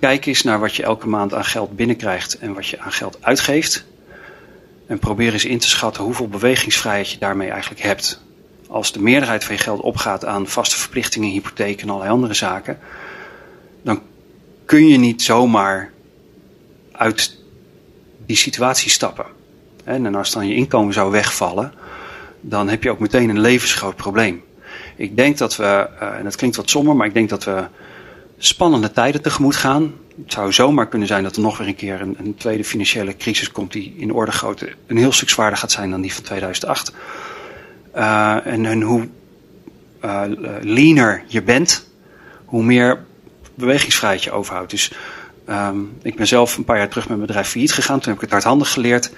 Kijk eens naar wat je elke maand aan geld binnenkrijgt en wat je aan geld uitgeeft. En probeer eens in te schatten hoeveel bewegingsvrijheid je daarmee eigenlijk hebt. Als de meerderheid van je geld opgaat aan vaste verplichtingen, hypotheek en allerlei andere zaken, dan kun je niet zomaar uit die situatie stappen. En als dan je inkomen zou wegvallen, dan heb je ook meteen een levensgroot probleem. Ik denk dat we, eh, en dat klinkt wat somber, maar ik denk dat we spannende tijden tegemoet gaan. Het zou zomaar kunnen zijn dat er nog weer een keer een, een tweede financiële crisis komt die in orde grootte een heel stuk zwaarder gaat zijn dan die van 2008. Uh, en, en, hoe uh, leaner je bent, hoe meer bewegingsvrijheid je overhoudt. Dus um, ik ben zelf een paar jaar terug met mijn bedrijf failliet gegaan. Toen heb ik het hardhandig geleerd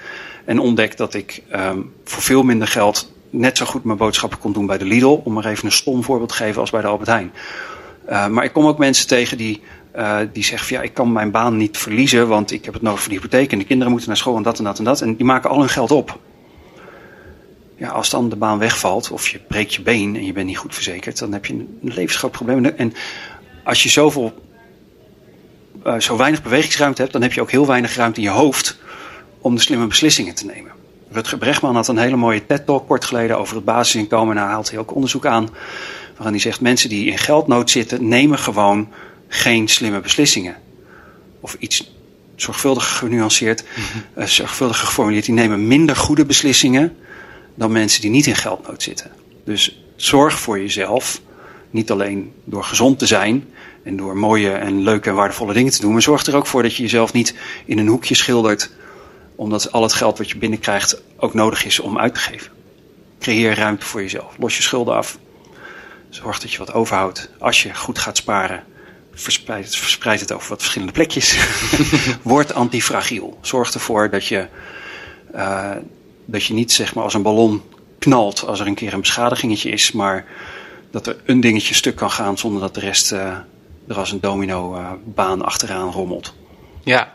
en ontdekt dat ik um, voor veel minder geld net zo goed mijn boodschappen kon doen bij de Lidl. Om maar even een stom voorbeeld te geven als bij de Albert Heijn. Uh, maar ik kom ook mensen tegen die, uh, die zeggen van ja, ik kan mijn baan niet verliezen, want ik heb het nodig voor de hypotheek en de kinderen moeten naar school en dat en dat en dat. En die maken al hun geld op. Ja, als dan de baan wegvalt of je breekt je been en je bent niet goed verzekerd, dan heb je een, levensgroot probleem. En als je zoveel, uh, zo weinig bewegingsruimte hebt, dan heb je ook heel weinig ruimte in je hoofd om de slimme beslissingen te nemen. Rutger Brechtman had een hele mooie TED-talk kort geleden over het basisinkomen. En daar haalt hij ook onderzoek aan waarin hij zegt: mensen die in geldnood zitten, nemen gewoon geen slimme beslissingen. Of iets zorgvuldig genuanceerd, mm -hmm. uh, zorgvuldig geformuleerd, die nemen minder goede beslissingen dan mensen die niet in geldnood zitten. Dus zorg voor jezelf, niet alleen door gezond te zijn en door mooie en leuke en waardevolle dingen te doen, maar zorg er ook voor dat je jezelf niet in een hoekje schildert, omdat al het geld wat je binnenkrijgt ook nodig is om uit te geven. Creëer ruimte voor jezelf. Los je schulden af. Zorg dat je wat overhoudt. Als je goed gaat sparen, verspreid het, verspreid het over wat verschillende plekjes. (laughs) Word antifragiel. Zorg ervoor dat je, uh, dat je niet zeg maar als een ballon knalt als er een keer een beschadigingetje is, maar dat er een dingetje stuk kan gaan zonder dat de rest uh, er als een domino uh, baan achteraan rommelt. Ja,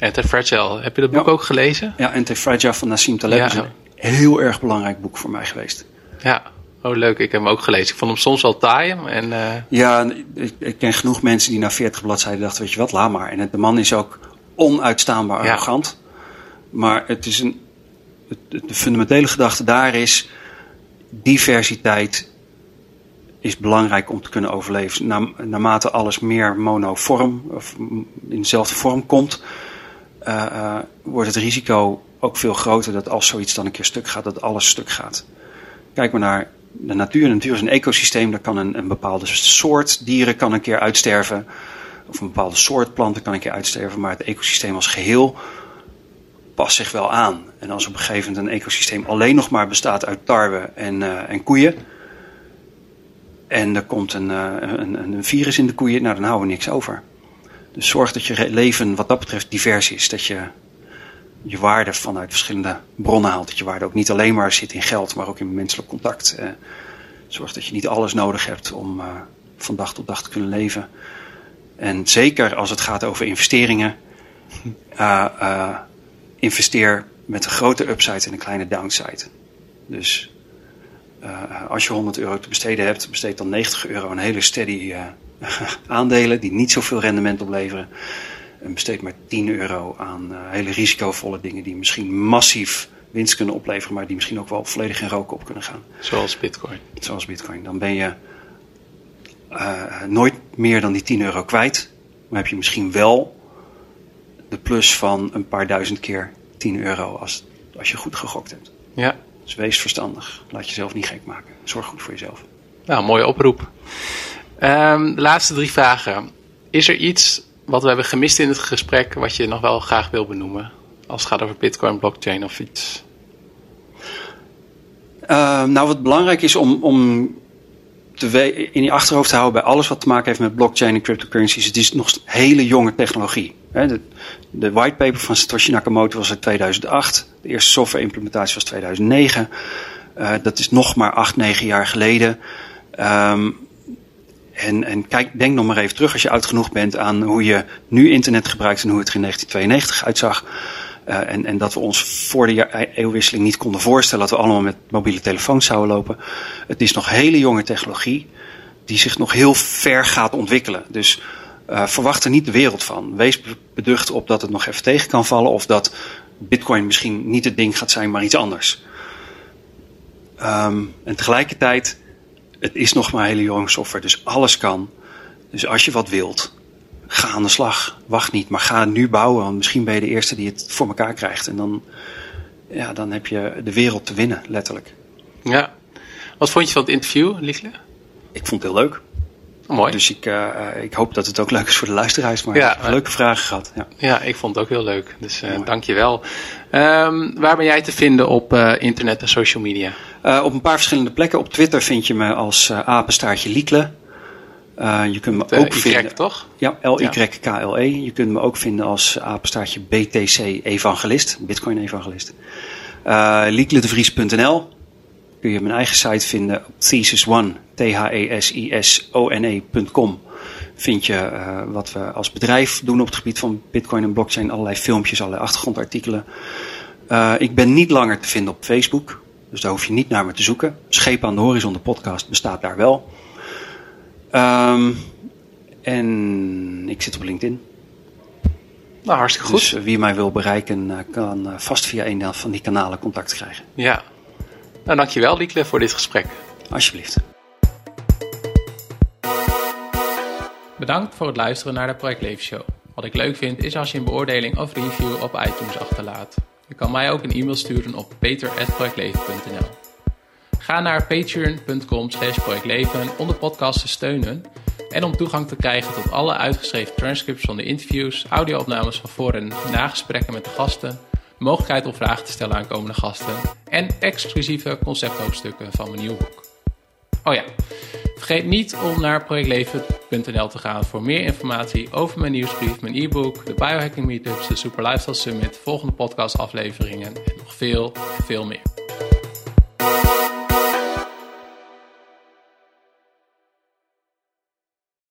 Anti-Fragile. Heb je dat boek ja. ook gelezen? Ja, Anti-Fragile van Nassim Taleb ja. is een heel erg belangrijk boek voor mij geweest. Ja, Oh, leuk. Ik heb hem ook gelezen. Ik vond hem soms wel taai. En, uh... Ja, ik, ik, ken genoeg mensen die na 40 bladzijden dachten, weet je wat, laat maar. En het, de man is ook onuitstaanbaar ja. arrogant. Maar het is een, het, de fundamentele gedachte daar is, diversiteit is belangrijk om te kunnen overleven. Na, naarmate alles meer monovorm, of in dezelfde vorm komt, uh, uh, wordt het risico ook veel groter dat als zoiets dan een keer stuk gaat, dat alles stuk gaat. Kijk maar naar de natuur. De natuur is een ecosysteem. Daar kan een, een bepaalde soort dieren kan een keer uitsterven. Of een bepaalde soort planten kan een keer uitsterven. Maar het ecosysteem als geheel past zich wel aan. En als op een gegeven moment een ecosysteem alleen nog maar bestaat uit tarwe en, uh, en koeien. En er komt een, een, een, virus in de koeien. Nou, dan houden we niks over. Dus zorg dat je leven wat dat betreft divers is. Dat je je waarde vanuit verschillende bronnen haalt. Dat je waarde ook niet alleen maar zit in geld, maar ook in menselijk contact. Uh, zorg dat je niet alles nodig hebt om uh, van dag tot dag te kunnen leven. En zeker als het gaat over investeringen, uh, investeer met een grote upside en een kleine downside. Dus als je 100 euro te besteden hebt, besteed dan 90 euro aan hele steady (laughs) aandelen die niet zoveel rendement opleveren. En besteedt maar 10 euro aan hele risicovolle dingen die misschien massief winst kunnen opleveren, maar die misschien ook wel volledig in rook op kunnen gaan. Zoals Bitcoin. Zoals Bitcoin. Dan ben je nooit meer dan die 10 euro kwijt. Maar heb je misschien wel de plus van een paar duizend keer 10 euro als, als je goed gegokt hebt. Ja. Dus wees verstandig. Laat jezelf niet gek maken. Zorg goed voor jezelf. Nou, mooie oproep. Um, de laatste drie vragen. Is er iets wat we hebben gemist in het gesprek wat je nog wel graag wil benoemen? Als het gaat over Bitcoin, blockchain of iets? Uh, nou, wat belangrijk is om, om te in je achterhoofd te houden bij alles wat te maken heeft met blockchain en cryptocurrencies. Het is nog hele jonge technologie. De, de whitepaper van Satoshi Nakamoto was uit 2008. De eerste software implementatie was 2009. Uh, dat is nog maar 8, 9 jaar geleden. Um, en, en kijk, denk nog maar even terug als je oud genoeg bent aan hoe je nu internet gebruikt en hoe het er in 1992 uitzag. Uh, en, en, dat we ons voor de eeuwwisseling niet konden voorstellen dat we allemaal met mobiele telefoons zouden lopen. Het is nog hele jonge technologie die zich nog heel ver gaat ontwikkelen. Dus uh, verwacht er niet de wereld van. Wees beducht op dat het nog even tegen kan vallen of dat Bitcoin misschien niet het ding gaat zijn, maar iets anders. Um, en tegelijkertijd, het is nog maar hele jonge software, dus alles kan. Dus als je wat wilt, ga aan de slag. Wacht niet, maar ga nu bouwen. Want misschien ben je de eerste die het voor elkaar krijgt. En dan, ja, dan heb je de wereld te winnen, letterlijk. Ja. Wat vond je van het interview, Liesle? Ik vond het heel leuk. Oh, mooi. Dus ik, uh, ik hoop dat het ook leuk is voor de luisteraars. Maar ja, ik heb leuke vragen gehad. Ja. ja, ik vond het ook heel leuk. Dus uh, dank je wel. Um, waar ben jij te vinden op uh, internet en social media? Op een paar verschillende plekken. Op Twitter vind je me als apenstaartje Liekle. Uh, je kunt me Met, ook y, vinden. toch? Ja, L-Y-K-L-E. Je kunt me ook vinden als apenstaartje BTC Evangelist, Bitcoin Evangelist. Uh, Liekledevries.nl kun je mijn eigen site vinden op Thesis One, T-H-E-S-I-S-O-N-E.com. Vind je uh, wat we als bedrijf doen op het gebied van Bitcoin en blockchain, allerlei filmpjes, allerlei achtergrondartikelen. Ik ben niet langer te vinden op Facebook, dus daar hoef je niet naar me te zoeken. Scheep aan de horizon, de podcast bestaat daar wel. Um, en ik zit op LinkedIn. Nou, hartstikke goed. Dus wie mij wil bereiken, kan vast via een van die kanalen contact krijgen. Ja. Nou, dankjewel Liekle voor dit gesprek. Alsjeblieft. Bedankt voor het luisteren naar de Project Leven Show. Wat ik leuk vind is als je een beoordeling of review op iTunes achterlaat. Je kan mij ook een e-mail sturen op peter.projectleven.nl Ga naar patreon.com slash projectleven om de podcast te steunen en om toegang te krijgen tot alle uitgeschreven transcripts van de interviews, audio-opnames van voor- en nagesprekken met de gasten, mogelijkheid om vragen te stellen aan komende gasten en exclusieve concepthoofdstukken van mijn nieuw boek. Oh ja, vergeet niet om naar projectleven.nl te gaan voor meer informatie over mijn nieuwsbrief, mijn e-book, de biohacking meetups, de Super Lifestyle Summit, volgende podcastafleveringen en nog veel, veel meer.